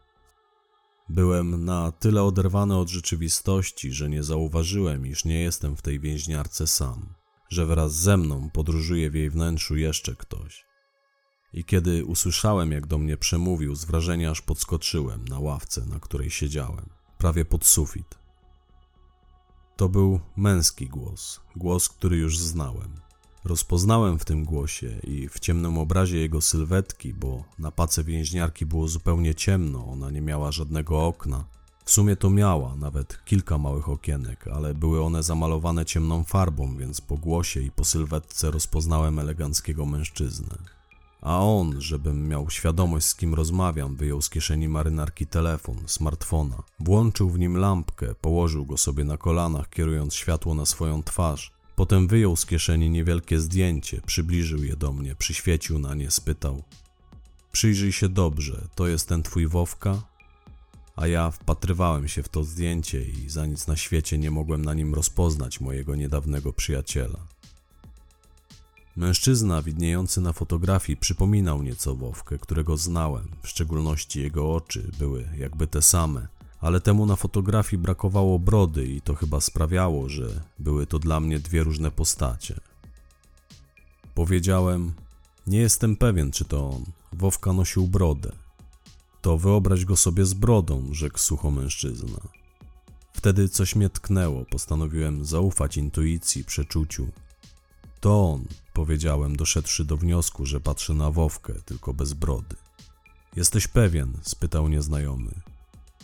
Byłem na tyle oderwany od rzeczywistości, że nie zauważyłem, iż nie jestem w tej więźniarce sam, że wraz ze mną podróżuje w jej wnętrzu jeszcze ktoś. I kiedy usłyszałem, jak do mnie przemówił, z wrażenia aż podskoczyłem na ławce, na której siedziałem, prawie pod sufit. To był męski głos, głos, który już znałem. Rozpoznałem w tym głosie i w ciemnym obrazie jego sylwetki, bo na pace więźniarki było zupełnie ciemno, ona nie miała żadnego okna. W sumie to miała nawet kilka małych okienek, ale były one zamalowane ciemną farbą, więc po głosie i po sylwetce rozpoznałem eleganckiego mężczyznę. A on, żebym miał świadomość z kim rozmawiam, wyjął z kieszeni marynarki telefon, smartfona, włączył w nim lampkę, położył go sobie na kolanach, kierując światło na swoją twarz. Potem wyjął z kieszeni niewielkie zdjęcie, przybliżył je do mnie, przyświecił na nie, spytał: Przyjrzyj się dobrze, to jest ten twój Wowka? A ja wpatrywałem się w to zdjęcie i za nic na świecie nie mogłem na nim rozpoznać mojego niedawnego przyjaciela. Mężczyzna widniejący na fotografii przypominał nieco Wowkę, którego znałem, w szczególności jego oczy były jakby te same, ale temu na fotografii brakowało brody i to chyba sprawiało, że były to dla mnie dwie różne postacie. Powiedziałem, nie jestem pewien, czy to on. Wowka nosił brodę. To wyobraź go sobie z brodą, rzekł sucho mężczyzna. Wtedy coś mnie tknęło, postanowiłem zaufać intuicji, przeczuciu. To on, powiedziałem, doszedłszy do wniosku, że patrzy na Wowkę, tylko bez brody. Jesteś pewien? spytał nieznajomy.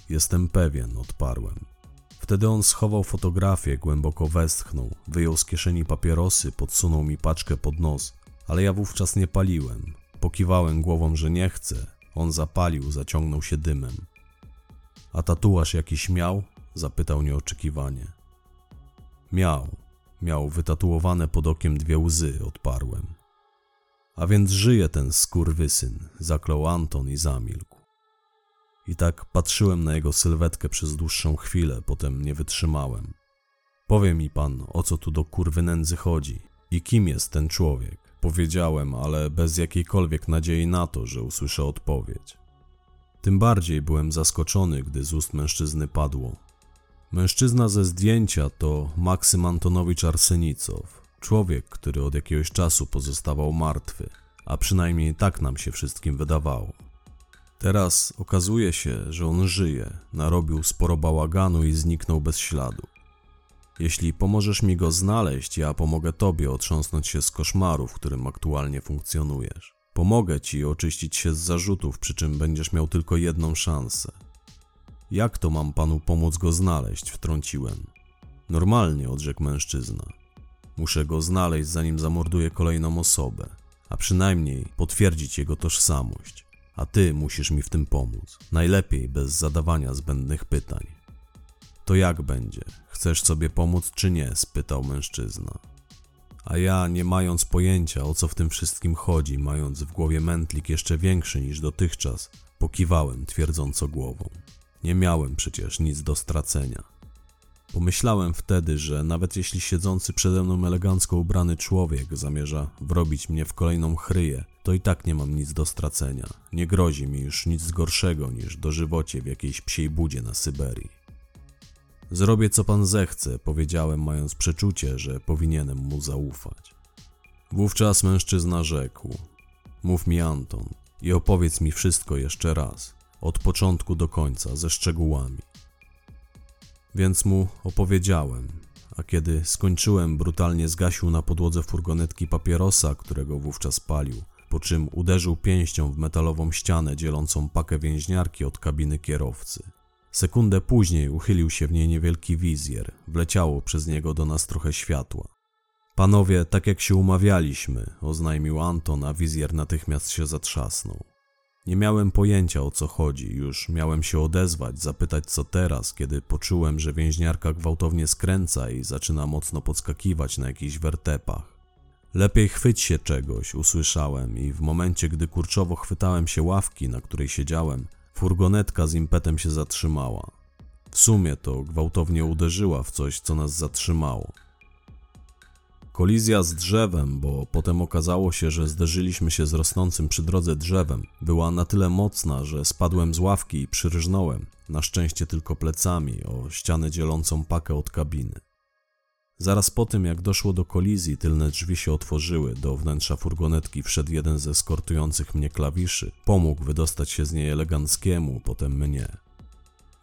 Jestem pewien, odparłem. Wtedy on schował fotografię, głęboko westchnął, wyjął z kieszeni papierosy, podsunął mi paczkę pod nos, ale ja wówczas nie paliłem. Pokiwałem głową, że nie chcę. On zapalił, zaciągnął się dymem. A tatuaż jakiś miał? zapytał nieoczekiwanie. Miał. Miał wytatuowane pod okiem dwie łzy, odparłem. A więc żyje ten skurwysyn, zaklął Anton i zamilkł. I tak patrzyłem na jego sylwetkę przez dłuższą chwilę, potem nie wytrzymałem. Powie mi pan, o co tu do kurwy nędzy chodzi i kim jest ten człowiek? Powiedziałem, ale bez jakiejkolwiek nadziei na to, że usłyszę odpowiedź. Tym bardziej byłem zaskoczony, gdy z ust mężczyzny padło. Mężczyzna ze zdjęcia to Maksym Antonowicz Arsenicow, człowiek, który od jakiegoś czasu pozostawał martwy, a przynajmniej tak nam się wszystkim wydawało. Teraz okazuje się, że on żyje, narobił sporo bałaganu i zniknął bez śladu. Jeśli pomożesz mi go znaleźć, ja pomogę tobie otrząsnąć się z koszmaru, w którym aktualnie funkcjonujesz. Pomogę ci oczyścić się z zarzutów, przy czym będziesz miał tylko jedną szansę. Jak to mam panu pomóc go znaleźć? wtrąciłem. Normalnie, odrzekł mężczyzna. Muszę go znaleźć, zanim zamorduję kolejną osobę, a przynajmniej potwierdzić jego tożsamość. A ty musisz mi w tym pomóc. Najlepiej bez zadawania zbędnych pytań. To jak będzie? Chcesz sobie pomóc czy nie? spytał mężczyzna. A ja, nie mając pojęcia o co w tym wszystkim chodzi, mając w głowie mętlik jeszcze większy niż dotychczas, pokiwałem twierdząco głową. Nie miałem przecież nic do stracenia. Pomyślałem wtedy, że nawet jeśli siedzący przede mną elegancko ubrany człowiek zamierza wrobić mnie w kolejną chryję, to i tak nie mam nic do stracenia. Nie grozi mi już nic gorszego niż dożywocie w jakiejś psiej budzie na Syberii. Zrobię co pan zechce, powiedziałem, mając przeczucie, że powinienem mu zaufać. Wówczas mężczyzna rzekł: Mów mi, Anton, i opowiedz mi wszystko jeszcze raz, od początku do końca, ze szczegółami. Więc mu opowiedziałem, a kiedy skończyłem, brutalnie zgasił na podłodze furgonetki papierosa, którego wówczas palił, po czym uderzył pięścią w metalową ścianę dzielącą pakę więźniarki od kabiny kierowcy. Sekundę później uchylił się w niej niewielki wizjer, wleciało przez niego do nas trochę światła. Panowie, tak jak się umawialiśmy, oznajmił Anton, a wizjer natychmiast się zatrzasnął. Nie miałem pojęcia o co chodzi, już miałem się odezwać, zapytać co teraz, kiedy poczułem, że więźniarka gwałtownie skręca i zaczyna mocno podskakiwać na jakichś wertepach. Lepiej chwyć się czegoś, usłyszałem i w momencie, gdy kurczowo chwytałem się ławki, na której siedziałem, furgonetka z impetem się zatrzymała. W sumie to gwałtownie uderzyła w coś, co nas zatrzymało. Kolizja z drzewem, bo potem okazało się, że zderzyliśmy się z rosnącym przy drodze drzewem, była na tyle mocna, że spadłem z ławki i przyrżnąłem, na szczęście tylko plecami, o ścianę dzielącą pakę od kabiny. Zaraz po tym, jak doszło do kolizji, tylne drzwi się otworzyły, do wnętrza furgonetki wszedł jeden ze eskortujących mnie klawiszy, pomógł wydostać się z niej eleganckiemu, potem mnie.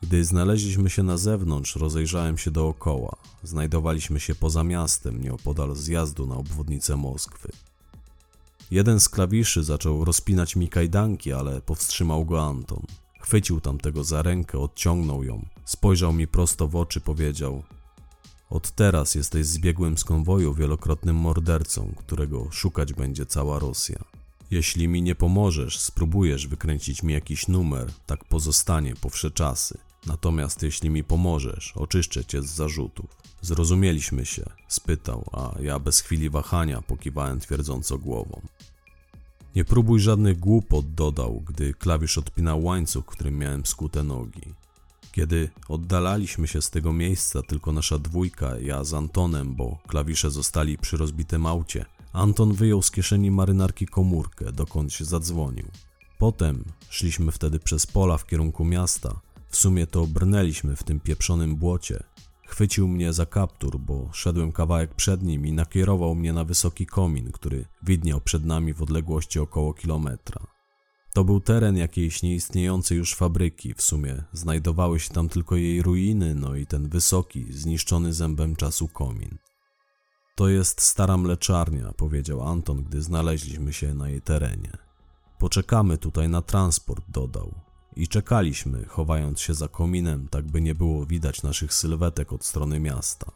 Gdy znaleźliśmy się na zewnątrz, rozejrzałem się dookoła. Znajdowaliśmy się poza miastem, nieopodal zjazdu na obwodnicę Moskwy. Jeden z klawiszy zaczął rozpinać mi kajdanki, ale powstrzymał go Anton. Chwycił tamtego za rękę, odciągnął ją, spojrzał mi prosto w oczy, powiedział: Od teraz jesteś zbiegłym z konwoju wielokrotnym mordercą, którego szukać będzie cała Rosja. Jeśli mi nie pomożesz, spróbujesz wykręcić mi jakiś numer, tak pozostanie po wsze czasy. Natomiast jeśli mi pomożesz, oczyszczę cię z zarzutów. Zrozumieliśmy się, spytał, a ja bez chwili wahania pokiwałem twierdząco głową. Nie próbuj żadnych głupot, dodał, gdy klawisz odpinał łańcuch, którym miałem skute nogi. Kiedy oddalaliśmy się z tego miejsca, tylko nasza dwójka, ja z Antonem, bo klawisze zostali przy rozbitym aucie, Anton wyjął z kieszeni marynarki komórkę, dokąd się zadzwonił. Potem szliśmy wtedy przez pola w kierunku miasta, w sumie to brnęliśmy w tym pieprzonym błocie. Chwycił mnie za kaptur, bo szedłem kawałek przed nim i nakierował mnie na wysoki komin, który widniał przed nami w odległości około kilometra. To był teren jakiejś nieistniejącej już fabryki, w sumie znajdowały się tam tylko jej ruiny, no i ten wysoki, zniszczony zębem czasu komin. To jest stara mleczarnia, powiedział Anton, gdy znaleźliśmy się na jej terenie. Poczekamy tutaj na transport, dodał i czekaliśmy, chowając się za kominem, tak by nie było widać naszych sylwetek od strony miasta.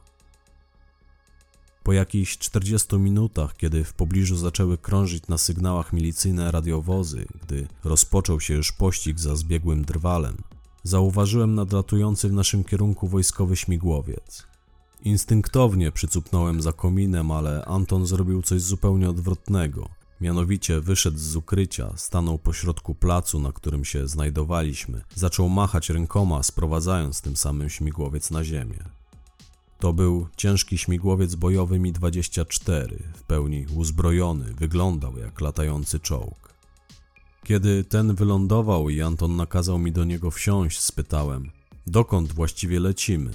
Po jakichś 40 minutach, kiedy w pobliżu zaczęły krążyć na sygnałach milicyjne radiowozy, gdy rozpoczął się już pościg za zbiegłym drwalem, zauważyłem nadlatujący w naszym kierunku wojskowy śmigłowiec. Instynktownie przycupnąłem za kominem, ale Anton zrobił coś zupełnie odwrotnego. Mianowicie wyszedł z ukrycia, stanął pośrodku placu, na którym się znajdowaliśmy, zaczął machać rękoma, sprowadzając tym samym śmigłowiec na ziemię. To był ciężki śmigłowiec bojowy Mi-24, w pełni uzbrojony, wyglądał jak latający czołg. Kiedy ten wylądował i Anton nakazał mi do niego wsiąść, spytałem, dokąd właściwie lecimy?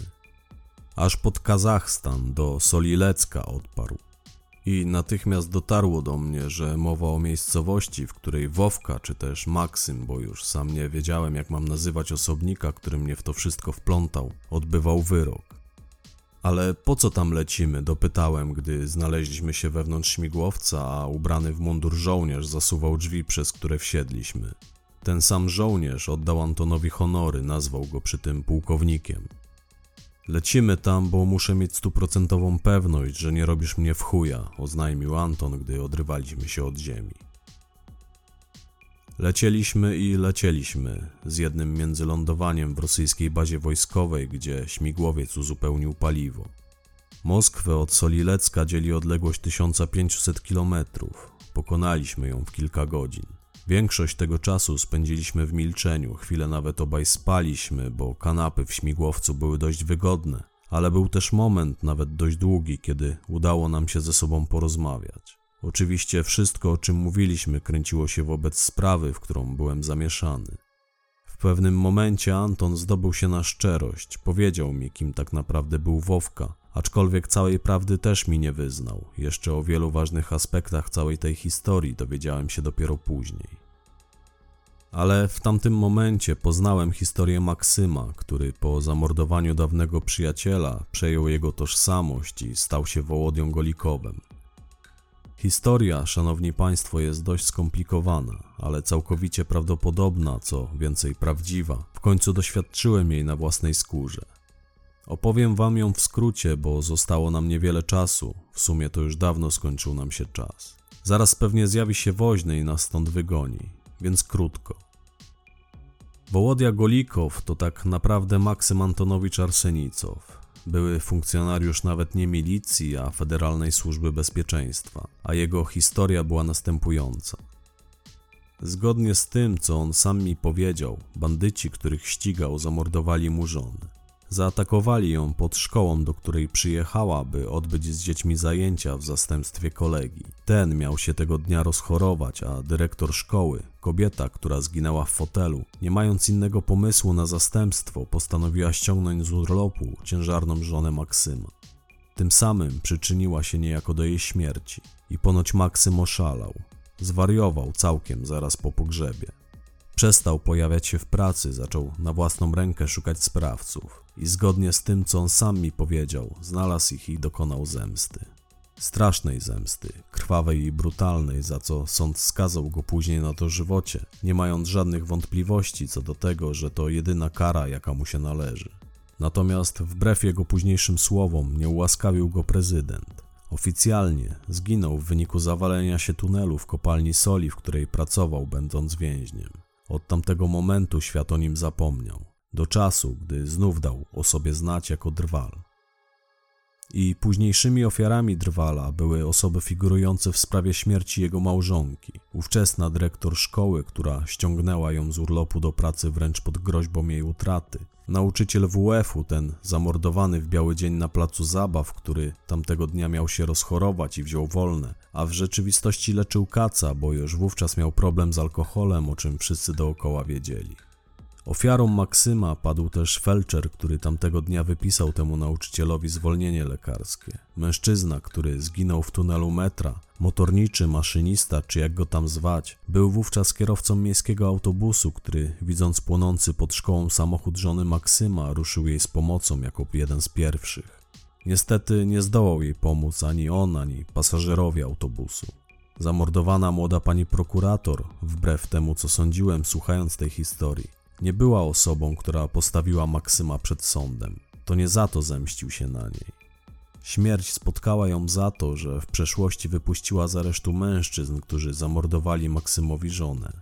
Aż pod Kazachstan, do Solilecka, odparł i natychmiast dotarło do mnie, że mowa o miejscowości, w której Wowka czy też Maksym, bo już sam nie wiedziałem jak mam nazywać osobnika, który mnie w to wszystko wplątał, odbywał wyrok. Ale po co tam lecimy? dopytałem, gdy znaleźliśmy się wewnątrz śmigłowca, a ubrany w mundur żołnierz zasuwał drzwi, przez które wsiedliśmy. Ten sam żołnierz oddał Antonowi honory, nazwał go przy tym pułkownikiem. Lecimy tam, bo muszę mieć stuprocentową pewność, że nie robisz mnie w chuja, oznajmił Anton, gdy odrywaliśmy się od ziemi. Lecieliśmy i lecieliśmy, z jednym międzylądowaniem w rosyjskiej bazie wojskowej, gdzie śmigłowiec uzupełnił paliwo. Moskwę od Solilecka dzieli odległość 1500 km. Pokonaliśmy ją w kilka godzin. Większość tego czasu spędziliśmy w milczeniu, chwilę nawet obaj spaliśmy, bo kanapy w śmigłowcu były dość wygodne, ale był też moment, nawet dość długi, kiedy udało nam się ze sobą porozmawiać. Oczywiście wszystko, o czym mówiliśmy, kręciło się wobec sprawy, w którą byłem zamieszany. W pewnym momencie Anton zdobył się na szczerość, powiedział mi, kim tak naprawdę był Wowka, aczkolwiek całej prawdy też mi nie wyznał. Jeszcze o wielu ważnych aspektach całej tej historii dowiedziałem się dopiero później. Ale w tamtym momencie poznałem historię Maksyma, który po zamordowaniu dawnego przyjaciela przejął jego tożsamość i stał się Wołodią Golikowem. Historia, szanowni państwo, jest dość skomplikowana, ale całkowicie prawdopodobna, co więcej prawdziwa. W końcu doświadczyłem jej na własnej skórze. Opowiem wam ją w skrócie, bo zostało nam niewiele czasu. W sumie to już dawno skończył nam się czas. Zaraz pewnie zjawi się woźny i nas stąd wygoni, więc krótko. Wołodia Golikow to tak naprawdę Maksym Antonowicz Arsenicow. Były funkcjonariusz nawet nie milicji, a Federalnej Służby Bezpieczeństwa, a jego historia była następująca. Zgodnie z tym, co on sam mi powiedział, bandyci, których ścigał, zamordowali mu żonę. Zaatakowali ją pod szkołą, do której przyjechała, by odbyć z dziećmi zajęcia w zastępstwie kolegi. Ten miał się tego dnia rozchorować, a dyrektor szkoły, kobieta, która zginęła w fotelu, nie mając innego pomysłu na zastępstwo, postanowiła ściągnąć z urlopu ciężarną żonę Maksyma. Tym samym przyczyniła się niejako do jej śmierci i ponoć Maksym oszalał. Zwariował całkiem zaraz po pogrzebie. Przestał pojawiać się w pracy, zaczął na własną rękę szukać sprawców i zgodnie z tym, co on sam mi powiedział, znalazł ich i dokonał zemsty. Strasznej zemsty, krwawej i brutalnej, za co sąd skazał go później na dożywocie, nie mając żadnych wątpliwości co do tego, że to jedyna kara, jaka mu się należy. Natomiast wbrew jego późniejszym słowom nie ułaskawił go prezydent. Oficjalnie zginął w wyniku zawalenia się tunelu w kopalni soli, w której pracował, będąc więźniem. Od tamtego momentu świat o nim zapomniał, do czasu, gdy znów dał o sobie znać jako drwal. I późniejszymi ofiarami drwala były osoby figurujące w sprawie śmierci jego małżonki, ówczesna dyrektor szkoły, która ściągnęła ją z urlopu do pracy wręcz pod groźbą jej utraty, nauczyciel WF-u, ten zamordowany w biały dzień na placu zabaw, który tamtego dnia miał się rozchorować i wziął wolne, a w rzeczywistości leczył kaca, bo już wówczas miał problem z alkoholem, o czym wszyscy dookoła wiedzieli. Ofiarą Maksyma padł też felczer, który tamtego dnia wypisał temu nauczycielowi zwolnienie lekarskie. Mężczyzna, który zginął w tunelu metra, motorniczy, maszynista, czy jak go tam zwać, był wówczas kierowcą miejskiego autobusu, który, widząc płonący pod szkołą samochód żony Maksyma, ruszył jej z pomocą jako jeden z pierwszych. Niestety nie zdołał jej pomóc ani on, ani pasażerowie autobusu. Zamordowana młoda pani prokurator, wbrew temu co sądziłem słuchając tej historii, nie była osobą, która postawiła Maksyma przed sądem. To nie za to zemścił się na niej. Śmierć spotkała ją za to, że w przeszłości wypuściła z aresztu mężczyzn, którzy zamordowali Maksymowi żonę.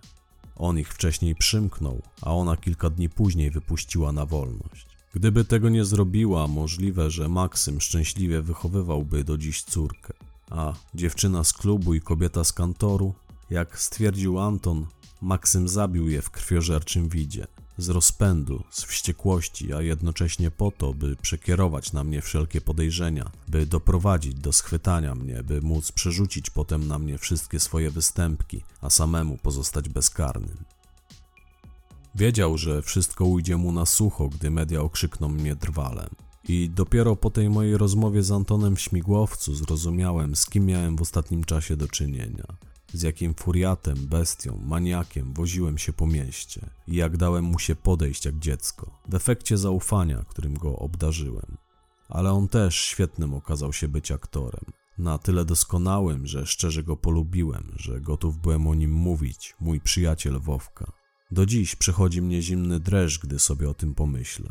On ich wcześniej przymknął, a ona kilka dni później wypuściła na wolność. Gdyby tego nie zrobiła, możliwe, że Maksym szczęśliwie wychowywałby do dziś córkę, a dziewczyna z klubu i kobieta z kantoru, jak stwierdził Anton, Maksym zabił je w krwiożerczym widzie, z rozpędu, z wściekłości, a jednocześnie po to, by przekierować na mnie wszelkie podejrzenia, by doprowadzić do schwytania mnie, by móc przerzucić potem na mnie wszystkie swoje występki, a samemu pozostać bezkarnym. Wiedział, że wszystko ujdzie mu na sucho, gdy media okrzykną mnie drwalem. I dopiero po tej mojej rozmowie z Antonem w śmigłowcu zrozumiałem, z kim miałem w ostatnim czasie do czynienia z jakim furiatem, bestią, maniakiem woziłem się po mieście i jak dałem mu się podejść jak dziecko, w efekcie zaufania, którym go obdarzyłem. Ale on też świetnym okazał się być aktorem. Na tyle doskonałym, że szczerze go polubiłem, że gotów byłem o nim mówić, mój przyjaciel Wowka. Do dziś przychodzi mnie zimny dreszcz, gdy sobie o tym pomyślę.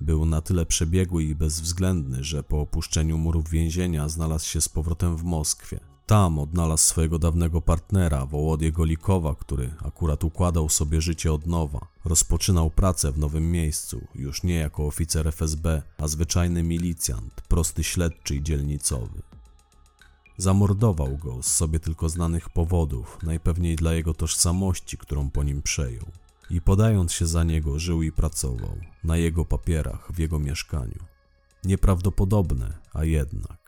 Był na tyle przebiegły i bezwzględny, że po opuszczeniu murów więzienia znalazł się z powrotem w Moskwie tam odnalazł swojego dawnego partnera, Wołodię Golikowa, który akurat układał sobie życie od nowa. Rozpoczynał pracę w nowym miejscu, już nie jako oficer FSB, a zwyczajny milicjant, prosty śledczy i dzielnicowy. Zamordował go z sobie tylko znanych powodów, najpewniej dla jego tożsamości, którą po nim przejął. I podając się za niego, żył i pracował, na jego papierach, w jego mieszkaniu. Nieprawdopodobne, a jednak.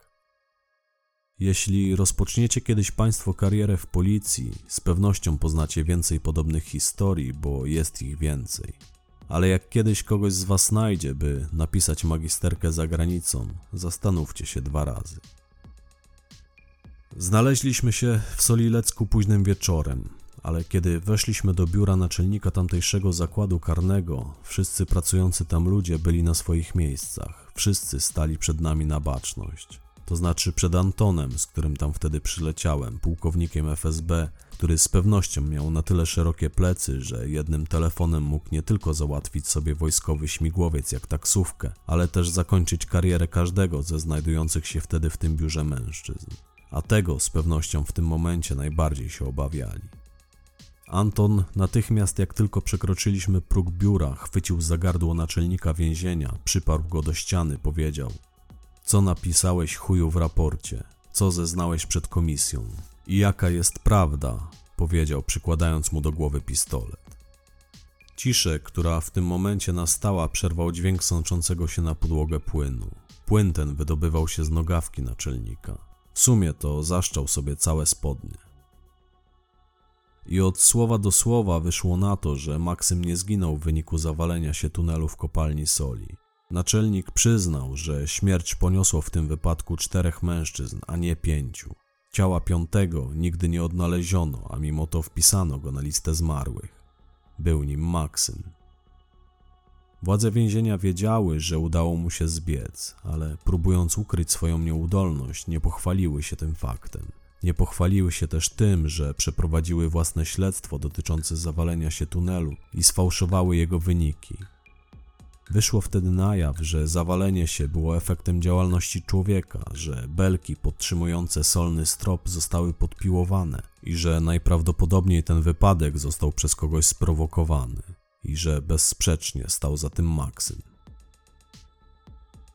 Jeśli rozpoczniecie kiedyś Państwo karierę w policji, z pewnością poznacie więcej podobnych historii, bo jest ich więcej. Ale jak kiedyś kogoś z Was znajdzie, by napisać magisterkę za granicą, zastanówcie się dwa razy. Znaleźliśmy się w Solilecku późnym wieczorem. ale kiedy weszliśmy do biura naczelnika tamtejszego zakładu karnego, wszyscy pracujący tam ludzie byli na swoich miejscach. Wszyscy stali przed nami na baczność. To znaczy przed Antonem, z którym tam wtedy przyleciałem, pułkownikiem FSB, który z pewnością miał na tyle szerokie plecy, że jednym telefonem mógł nie tylko załatwić sobie wojskowy śmigłowiec jak taksówkę, ale też zakończyć karierę każdego ze znajdujących się wtedy w tym biurze mężczyzn. A tego z pewnością w tym momencie najbardziej się obawiali. Anton natychmiast jak tylko przekroczyliśmy próg biura, chwycił za gardło naczelnika więzienia, przyparł go do ściany, powiedział Co napisałeś chuju w raporcie? Co zeznałeś przed komisją? I jaka jest prawda? powiedział, przykładając mu do głowy pistolet. Ciszę, która w tym momencie nastała, przerwał dźwięk sączącego się na podłogę płynu. Płyn ten wydobywał się z nogawki naczelnika. W sumie to zaszczał sobie całe spodnie. I od słowa do słowa wyszło na to, że Maksym nie zginął w wyniku zawalenia się tunelu w kopalni soli. Naczelnik przyznał, że śmierć poniosło w tym wypadku czterech mężczyzn, a nie pięciu. Ciała piątego nigdy nie odnaleziono, a mimo to wpisano go na listę zmarłych. Był nim Maksym. Władze więzienia wiedziały, że udało mu się zbiec, ale próbując ukryć swoją nieudolność, nie pochwaliły się tym faktem. Nie pochwaliły się też tym, że przeprowadziły własne śledztwo dotyczące zawalenia się tunelu i sfałszowały jego wyniki. Wyszło wtedy na jaw, że zawalenie się było efektem działalności człowieka, że belki podtrzymujące solny strop zostały podpiłowane i że najprawdopodobniej ten wypadek został przez kogoś sprowokowany i że bezsprzecznie stał za tym Maksym.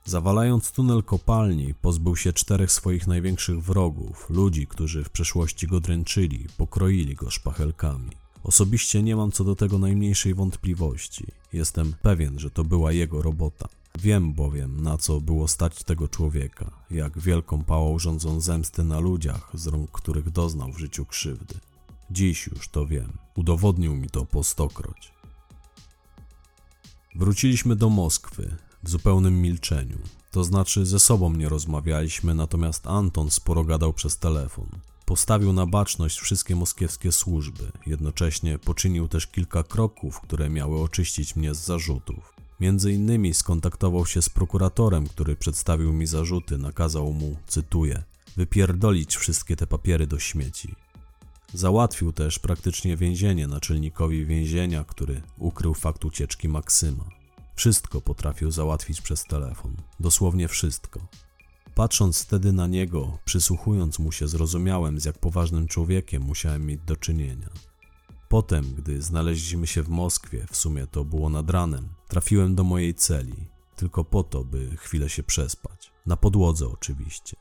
Zawalając tunel kopalni, pozbył się czterech swoich największych wrogów, ludzi, którzy w przeszłości go dręczyli, pokroili go szpachelkami. Osobiście nie mam co do tego najmniejszej wątpliwości. Jestem pewien, że to była jego robota. Wiem bowiem, na co było stać tego człowieka, jak wielką pałą rządzą zemsty na ludziach, z rąk których doznał w życiu krzywdy. Dziś już to wiem. Udowodnił mi to po stokroć. Wróciliśmy do Moskwy w zupełnym milczeniu. To znaczy ze sobą nie rozmawialiśmy, natomiast Anton sporo gadał przez telefon. Postawił na baczność wszystkie moskiewskie służby, jednocześnie poczynił też kilka kroków, które miały oczyścić mnie z zarzutów. Między innymi skontaktował się z prokuratorem, który przedstawił mi zarzuty, nakazał mu, cytuję, wypierdolić wszystkie te papiery do śmieci. Załatwił też praktycznie więzienie naczelnikowi więzienia, który ukrył fakt ucieczki Maksyma. Wszystko potrafił załatwić przez telefon, dosłownie wszystko. Patrząc wtedy na niego, przysłuchując mu się, zrozumiałem, z jak poważnym człowiekiem musiałem mieć do czynienia. Potem, gdy znaleźliśmy się w Moskwie, w sumie to było nad ranem, trafiłem do mojej celi, tylko po to, by chwilę się przespać. Na podłodze oczywiście.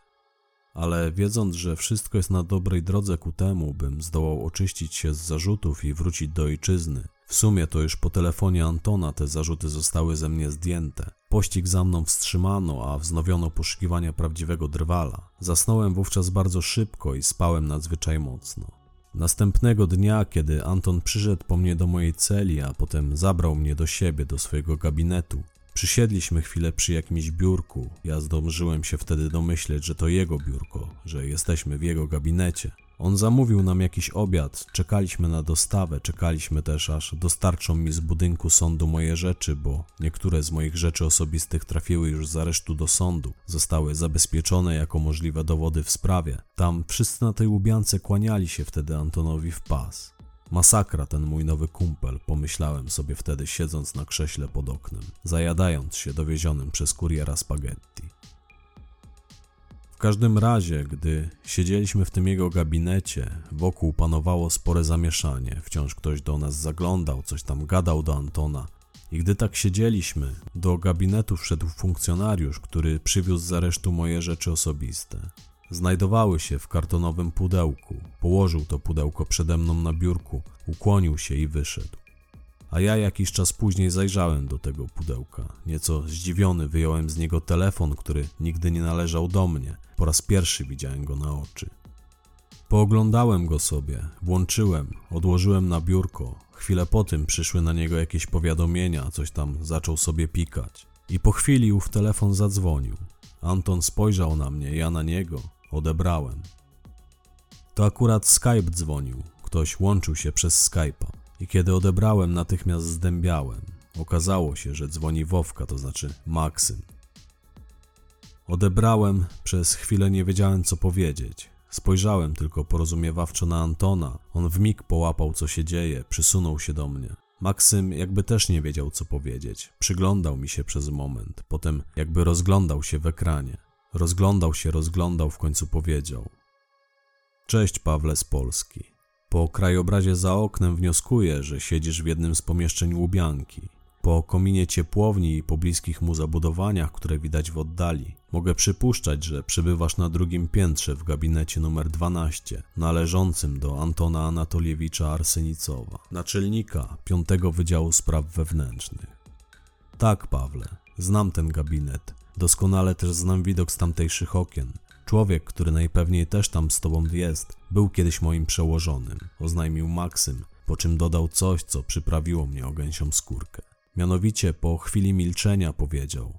Ale wiedząc, że wszystko jest na dobrej drodze ku temu, bym zdołał oczyścić się z zarzutów i wrócić do ojczyzny, w sumie to już po telefonie Antona te zarzuty zostały ze mnie zdjęte. Pościg za mną wstrzymano, a wznowiono poszukiwania prawdziwego drwala. Zasnąłem wówczas bardzo szybko i spałem nadzwyczaj mocno. Następnego dnia, kiedy Anton przyszedł po mnie do mojej celi, a potem zabrał mnie do siebie, do swojego gabinetu, Przysiedliśmy chwilę przy jakimś biurku. Ja zdążyłem się wtedy domyśleć, że to jego biurko, że jesteśmy w jego gabinecie. On zamówił nam jakiś obiad, czekaliśmy na dostawę, czekaliśmy też aż dostarczą mi z budynku sądu moje rzeczy, bo niektóre z moich rzeczy osobistych trafiły już z aresztu do sądu, zostały zabezpieczone jako możliwe dowody w sprawie. Tam wszyscy na tej łubiance kłaniali się wtedy Antonowi w pas. Masakra ten mój nowy kumpel, pomyślałem sobie wtedy siedząc na krześle pod oknem, zajadając się dowiezionym przez kuriera spaghetti. Każdym razie, gdy siedzieliśmy w tym jego gabinecie, wokół panowało spore zamieszanie. Wciąż ktoś do nas zaglądał, coś tam gadał do Antona. I gdy tak siedzieliśmy, do gabinetu wszedł funkcjonariusz, który przywiózł z aresztu moje rzeczy osobiste znajdowały się w kartonowym pudełku. Położył to pudełko przede mną na biurku, ukłonił się i wyszedł. A ja jakiś czas później zajrzałem do tego pudełka. Nieco zdziwiony wyjąłem z niego telefon, który nigdy nie należał do mnie. Po raz pierwszy widziałem go na oczy. Pooglądałem go sobie, włączyłem, odłożyłem na biurko. Chwilę po tym przyszły na niego jakieś powiadomienia, coś tam zaczął sobie pikać. I po chwili ów telefon zadzwonił. Anton spojrzał na mnie, ja na niego. Odebrałem. To akurat Skype dzwonił. Ktoś łączył się przez Skype'a i kiedy odebrałem, natychmiast zdębiałem. Okazało się, że dzwoni Wowka, to znaczy Maksym. Odebrałem, przez chwilę nie wiedziałem co powiedzieć. Spojrzałem tylko porozumiewawczo na Antona. On w mig połapał co się dzieje, przysunął się do mnie. Maksym jakby też nie wiedział co powiedzieć. Przyglądał mi się przez moment, potem jakby rozglądał się w ekranie. Rozglądał się, rozglądał, w końcu powiedział: Cześć Pawle z Polski. Po krajobrazie za oknem wnioskuję, że siedzisz w jednym z pomieszczeń Łubianki. Po kominie ciepłowni i pobliskich mu zabudowaniach, które widać w oddali, mogę przypuszczać, że przebywasz na drugim piętrze w gabinecie numer 12, należącym do Antona Anatoliewicza Arsenicowa, naczelnika 5 Wydziału Spraw Wewnętrznych. Tak, Pawle, znam ten gabinet. Doskonale też znam widok z tamtejszych okien. Człowiek, który najpewniej też tam z tobą jest, był kiedyś moim przełożonym, oznajmił Maksym, po czym dodał coś, co przyprawiło mnie o gęsią skórkę. Mianowicie po chwili milczenia powiedział: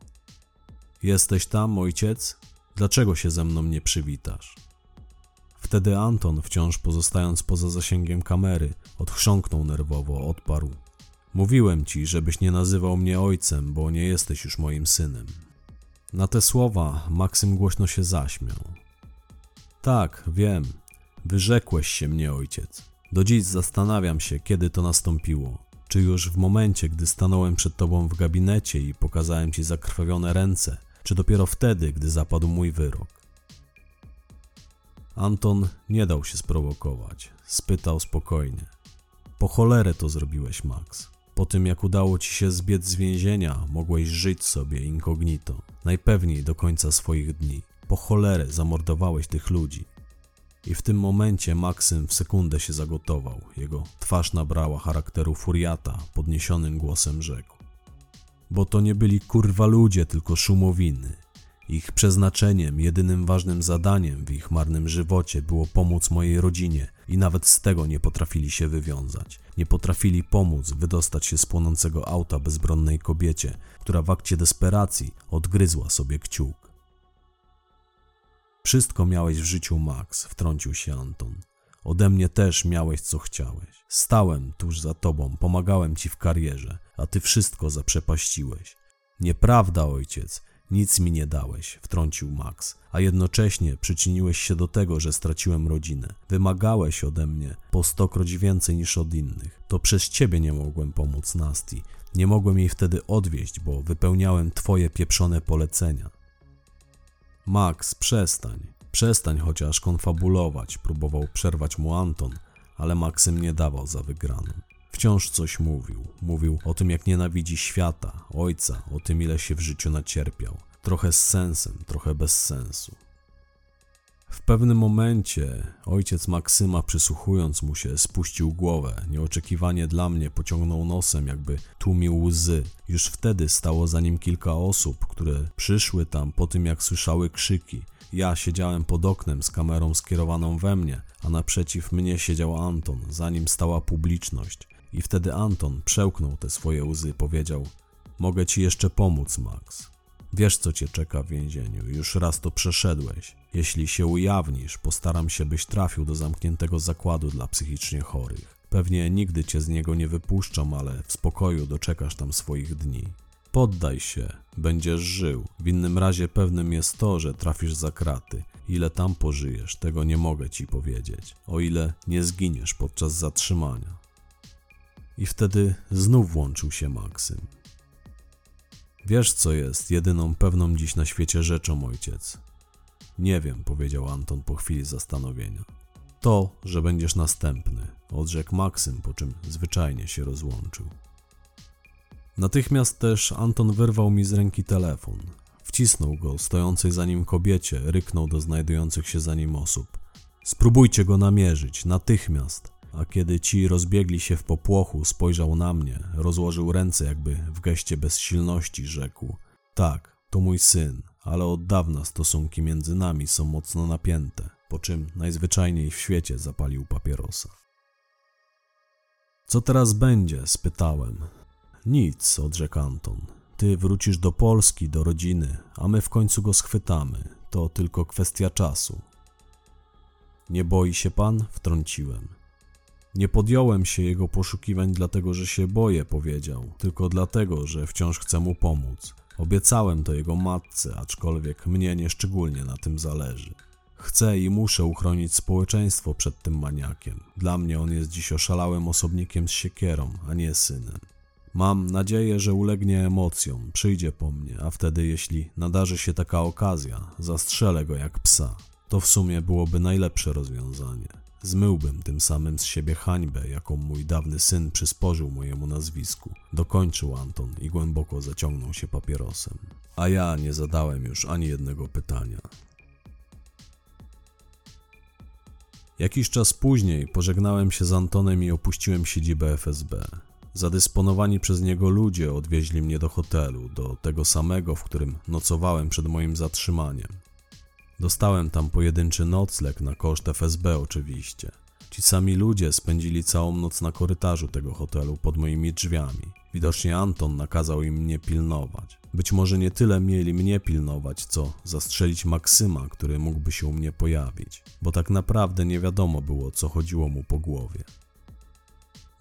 Jesteś tam, ojciec? Dlaczego się ze mną nie przywitasz? Wtedy Anton, wciąż pozostając poza zasięgiem kamery, odchrząknął nerwowo, odparł: Mówiłem ci, żebyś nie nazywał mnie ojcem, bo nie jesteś już moim synem. Na te słowa Maksym głośno się zaśmiał. Tak, wiem, wyrzekłeś się mnie, ojciec. Do dziś zastanawiam się, kiedy to nastąpiło. Czy już w momencie, gdy stanąłem przed tobą w gabinecie i pokazałem ci zakrwawione ręce, czy dopiero wtedy, gdy zapadł mój wyrok? Anton nie dał się sprowokować. Spytał spokojnie. Po cholerę to zrobiłeś, Max. Po tym, jak udało ci się zbiec z więzienia, mogłeś żyć sobie incognito, najpewniej do końca swoich dni. Po cholerę zamordowałeś tych ludzi. I w tym momencie Maksym w sekundę się zagotował. Jego twarz nabrała charakteru furiata, podniesionym głosem rzekł. Bo to nie byli kurwa ludzie, tylko szumowiny. Ich przeznaczeniem, jedynym ważnym zadaniem w ich marnym żywocie było pomóc mojej rodzinie i nawet z tego nie potrafili się wywiązać. Nie potrafili pomóc wydostać się z płonącego auta bezbronnej kobiecie, która w akcie desperacji odgryzła sobie kciuk. Wszystko miałeś w życiu, Max, wtrącił się Anton. Ode mnie też miałeś co chciałeś. Stałem tuż za tobą, pomagałem ci w karierze, a ty wszystko zaprzepaściłeś. Nieprawda, ojciec, nic mi nie dałeś, wtrącił Max, a jednocześnie przyczyniłeś się do tego, że straciłem rodzinę. Wymagałeś ode mnie po stokroć więcej niż od innych. To przez ciebie nie mogłem pomóc Nasti. Nie mogłem jej wtedy odwieźć, bo wypełniałem twoje pieprzone polecenia. Max, przestań. Przestań chociaż konfabulować, próbował przerwać mu Anton, ale Maksym nie dawał za wygraną. Wciąż coś mówił. Mówił o tym, jak nienawidzi świata, ojca, o tym, ile się w życiu nacierpiał. Trochę z sensem, trochę bez sensu. W pewnym momencie ojciec Maksyma, przysłuchując mu się, spuścił głowę. Nieoczekiwanie dla mnie pociągnął nosem, jakby tłumił łzy. Już wtedy stało za nim kilka osób, które przyszły tam po tym, jak słyszały krzyki. Ja siedziałem pod oknem z kamerą skierowaną we mnie, a naprzeciw mnie siedział Anton, za nim stała publiczność. I wtedy Anton przełknął te swoje łzy, powiedział: Mogę ci jeszcze pomóc, Max. Wiesz, co cię czeka w więzieniu, już raz to przeszedłeś. Jeśli się ujawnisz, postaram się, byś trafił do zamkniętego zakładu dla psychicznie chorych. Pewnie nigdy cię z niego nie wypuszczą, ale w spokoju doczekasz tam swoich dni. Poddaj się, będziesz żył. W innym razie pewnym jest to, że trafisz za kraty. Ile tam pożyjesz, tego nie mogę ci powiedzieć. O ile nie zginiesz podczas zatrzymania. I wtedy znów włączył się Maksym. Wiesz, co jest jedyną pewną dziś na świecie rzeczą, ojciec. Nie wiem, powiedział Anton po chwili zastanowienia. To, że będziesz następny, odrzekł Maksym, po czym zwyczajnie się rozłączył. Natychmiast też Anton wyrwał mi z ręki telefon. Wcisnął go stojącej za nim kobiecie, ryknął do znajdujących się za nim osób. Spróbujcie go namierzyć, natychmiast a kiedy ci rozbiegli się w popłochu, spojrzał na mnie, rozłożył ręce jakby w geście bezsilności, rzekł: Tak, to mój syn, ale od dawna stosunki między nami są mocno napięte, po czym najzwyczajniej w świecie zapalił papierosa. Co teraz będzie? spytałem. Nic, odrzekł Anton. Ty wrócisz do Polski, do rodziny, a my w końcu go schwytamy. To tylko kwestia czasu. Nie boi się pan? wtrąciłem. Nie podjąłem się jego poszukiwań dlatego, że się boję, powiedział, tylko dlatego, że wciąż chcę mu pomóc. Obiecałem to jego matce, aczkolwiek mnie nieszczególnie na tym zależy. Chcę i muszę uchronić społeczeństwo przed tym maniakiem. Dla mnie on jest dziś oszalałym osobnikiem z siekierą, a nie synem. Mam nadzieję, że ulegnie emocjom, przyjdzie po mnie, a wtedy, jeśli nadarzy się taka okazja, zastrzelę go jak psa. To w sumie byłoby najlepsze rozwiązanie. Zmyłbym tym samym z siebie hańbę, jaką mój dawny syn przysporzył mojemu nazwisku. Dokończył Anton i głęboko zaciągnął się papierosem. A ja nie zadałem już ani jednego pytania. Jakiś czas później pożegnałem się z Antonem i opuściłem siedzibę FSB. Zadysponowani przez niego ludzie odwieźli mnie do hotelu, do tego samego, w którym nocowałem przed moim zatrzymaniem. Dostałem tam pojedynczy nocleg na koszt FSB oczywiście. Ci sami ludzie spędzili całą noc na korytarzu tego hotelu pod moimi drzwiami. Widocznie Anton nakazał im mnie pilnować. Być może nie tyle mieli mnie pilnować, co zastrzelić Maksyma, który mógłby się u mnie pojawić, bo tak naprawdę nie wiadomo było, co chodziło mu po głowie.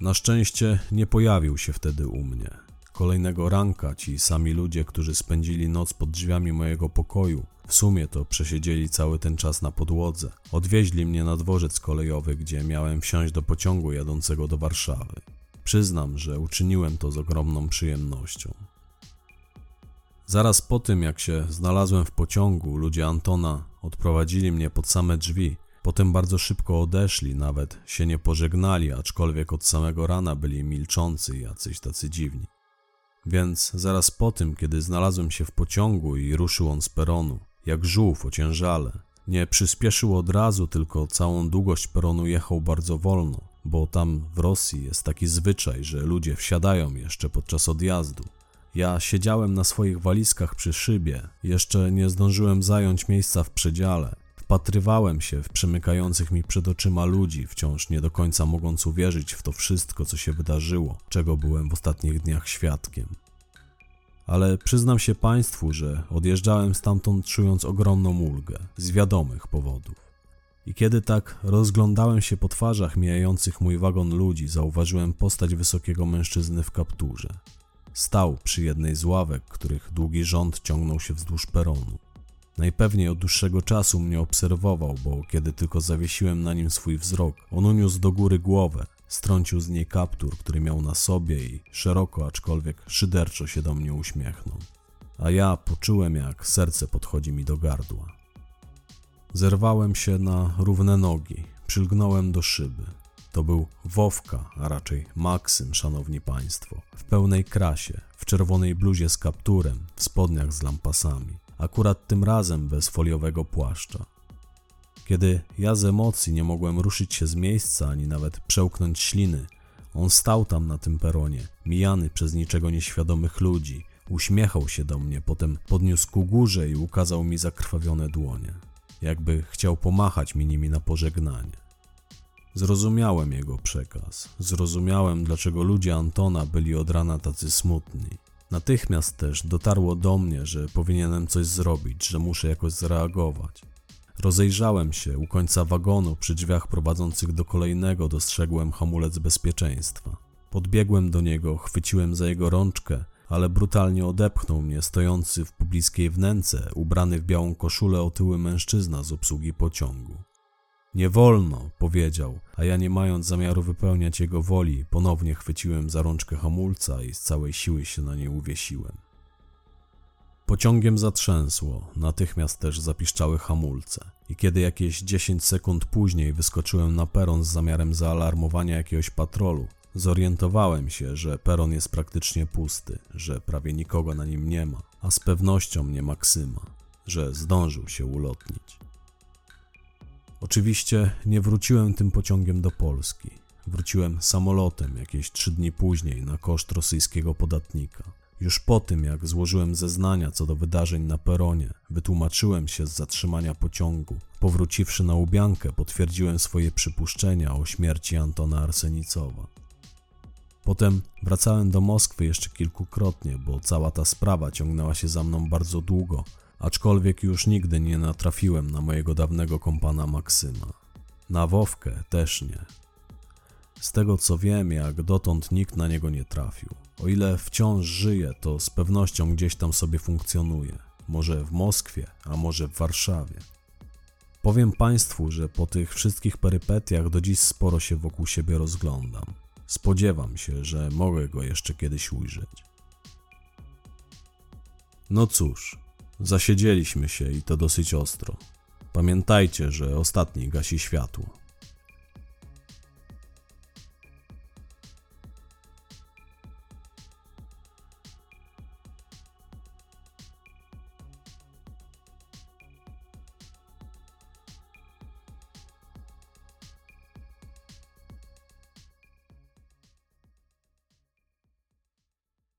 Na szczęście nie pojawił się wtedy u mnie. Kolejnego ranka ci sami ludzie, którzy spędzili noc pod drzwiami mojego pokoju, w sumie to przesiedzieli cały ten czas na podłodze. Odwieźli mnie na dworzec kolejowy, gdzie miałem wsiąść do pociągu jadącego do Warszawy. Przyznam, że uczyniłem to z ogromną przyjemnością. Zaraz po tym, jak się znalazłem w pociągu, ludzie Antona odprowadzili mnie pod same drzwi. Potem bardzo szybko odeszli, nawet się nie pożegnali, aczkolwiek od samego rana byli milczący i jacyś tacy dziwni. Więc zaraz po tym, kiedy znalazłem się w pociągu i ruszył on z peronu, jak żółw ociężale, nie przyspieszył od razu, tylko całą długość peronu jechał bardzo wolno, bo tam w Rosji jest taki zwyczaj, że ludzie wsiadają jeszcze podczas odjazdu. Ja siedziałem na swoich walizkach przy szybie, jeszcze nie zdążyłem zająć miejsca w przedziale. Wpatrywałem się w przemykających mi przed oczyma ludzi, wciąż nie do końca mogąc uwierzyć w to wszystko, co się wydarzyło, czego byłem w ostatnich dniach świadkiem. Ale przyznam się Państwu, że odjeżdżałem stamtąd czując ogromną ulgę, z wiadomych powodów. I kiedy tak rozglądałem się po twarzach mijających mój wagon ludzi, zauważyłem postać wysokiego mężczyzny w kapturze. Stał przy jednej z ławek, których długi rząd ciągnął się wzdłuż peronu. Najpewniej od dłuższego czasu mnie obserwował, bo kiedy tylko zawiesiłem na nim swój wzrok, on uniósł do góry głowę, strącił z niej kaptur, który miał na sobie i szeroko, aczkolwiek szyderczo się do mnie uśmiechnął. A ja poczułem, jak serce podchodzi mi do gardła. Zerwałem się na równe nogi, przylgnąłem do szyby. To był Wowka, a raczej Maksym, szanowni państwo, w pełnej krasie, w czerwonej bluzie z kapturem, w spodniach z lampasami, akurat tym razem bez foliowego płaszcza. Kiedy ja z emocji nie mogłem ruszyć się z miejsca ani nawet przełknąć śliny, on stał tam na tym peronie, mijany przez niczego nieświadomych ludzi, uśmiechał się do mnie, potem podniósł ku górze i ukazał mi zakrwawione dłonie, jakby chciał pomachać mi nimi na pożegnanie. Zrozumiałem jego przekaz. Zrozumiałem, dlaczego ludzie Antona byli od rana tacy smutni. Natychmiast też dotarło do mnie, że powinienem coś zrobić, że muszę jakoś zareagować. Rozejrzałem się u końca wagonu, przy drzwiach prowadzących do kolejnego dostrzegłem hamulec bezpieczeństwa. Podbiegłem do niego, chwyciłem za jego rączkę, ale brutalnie odepchnął mnie stojący w pobliskiej wnęce, ubrany w białą koszulę otyły mężczyzna z obsługi pociągu. Nie wolno, powiedział, a ja nie mając zamiaru wypełniać jego woli, ponownie chwyciłem za rączkę hamulca i z całej siły się na niej uwiesiłem. Pociągiem zatrzęsło, natychmiast też zapiszczały hamulce. I kiedy jakieś 10 sekund później wyskoczyłem na peron z zamiarem zaalarmowania jakiegoś patrolu, zorientowałem się, że peron jest praktycznie pusty, że prawie nikogo na nim nie ma, a z pewnością nie Maksyma, że zdążył się ulotnić. Oczywiście nie wróciłem tym pociągiem do Polski. Wróciłem samolotem jakieś trzy dni później na koszt rosyjskiego podatnika. Już po tym, jak złożyłem zeznania co do wydarzeń na peronie, wytłumaczyłem się z zatrzymania pociągu. Powróciwszy na Ubiankę, potwierdziłem swoje przypuszczenia o śmierci Antona Arsenicowa. Potem wracałem do Moskwy jeszcze kilkukrotnie, bo cała ta sprawa ciągnęła się za mną bardzo długo, aczkolwiek już nigdy nie natrafiłem na mojego dawnego kompana Maksyma. Na Wowkę też nie. Z tego co wiem, jak dotąd nikt na niego nie trafił. O ile wciąż żyje, to z pewnością gdzieś tam sobie funkcjonuje. Może w Moskwie, a może w Warszawie. Powiem Państwu, że po tych wszystkich perypetiach do dziś sporo się wokół siebie rozglądam. Spodziewam się, że mogę go jeszcze kiedyś ujrzeć. No cóż, zasiedzieliśmy się i to dosyć ostro. Pamiętajcie, że ostatni gasi światło.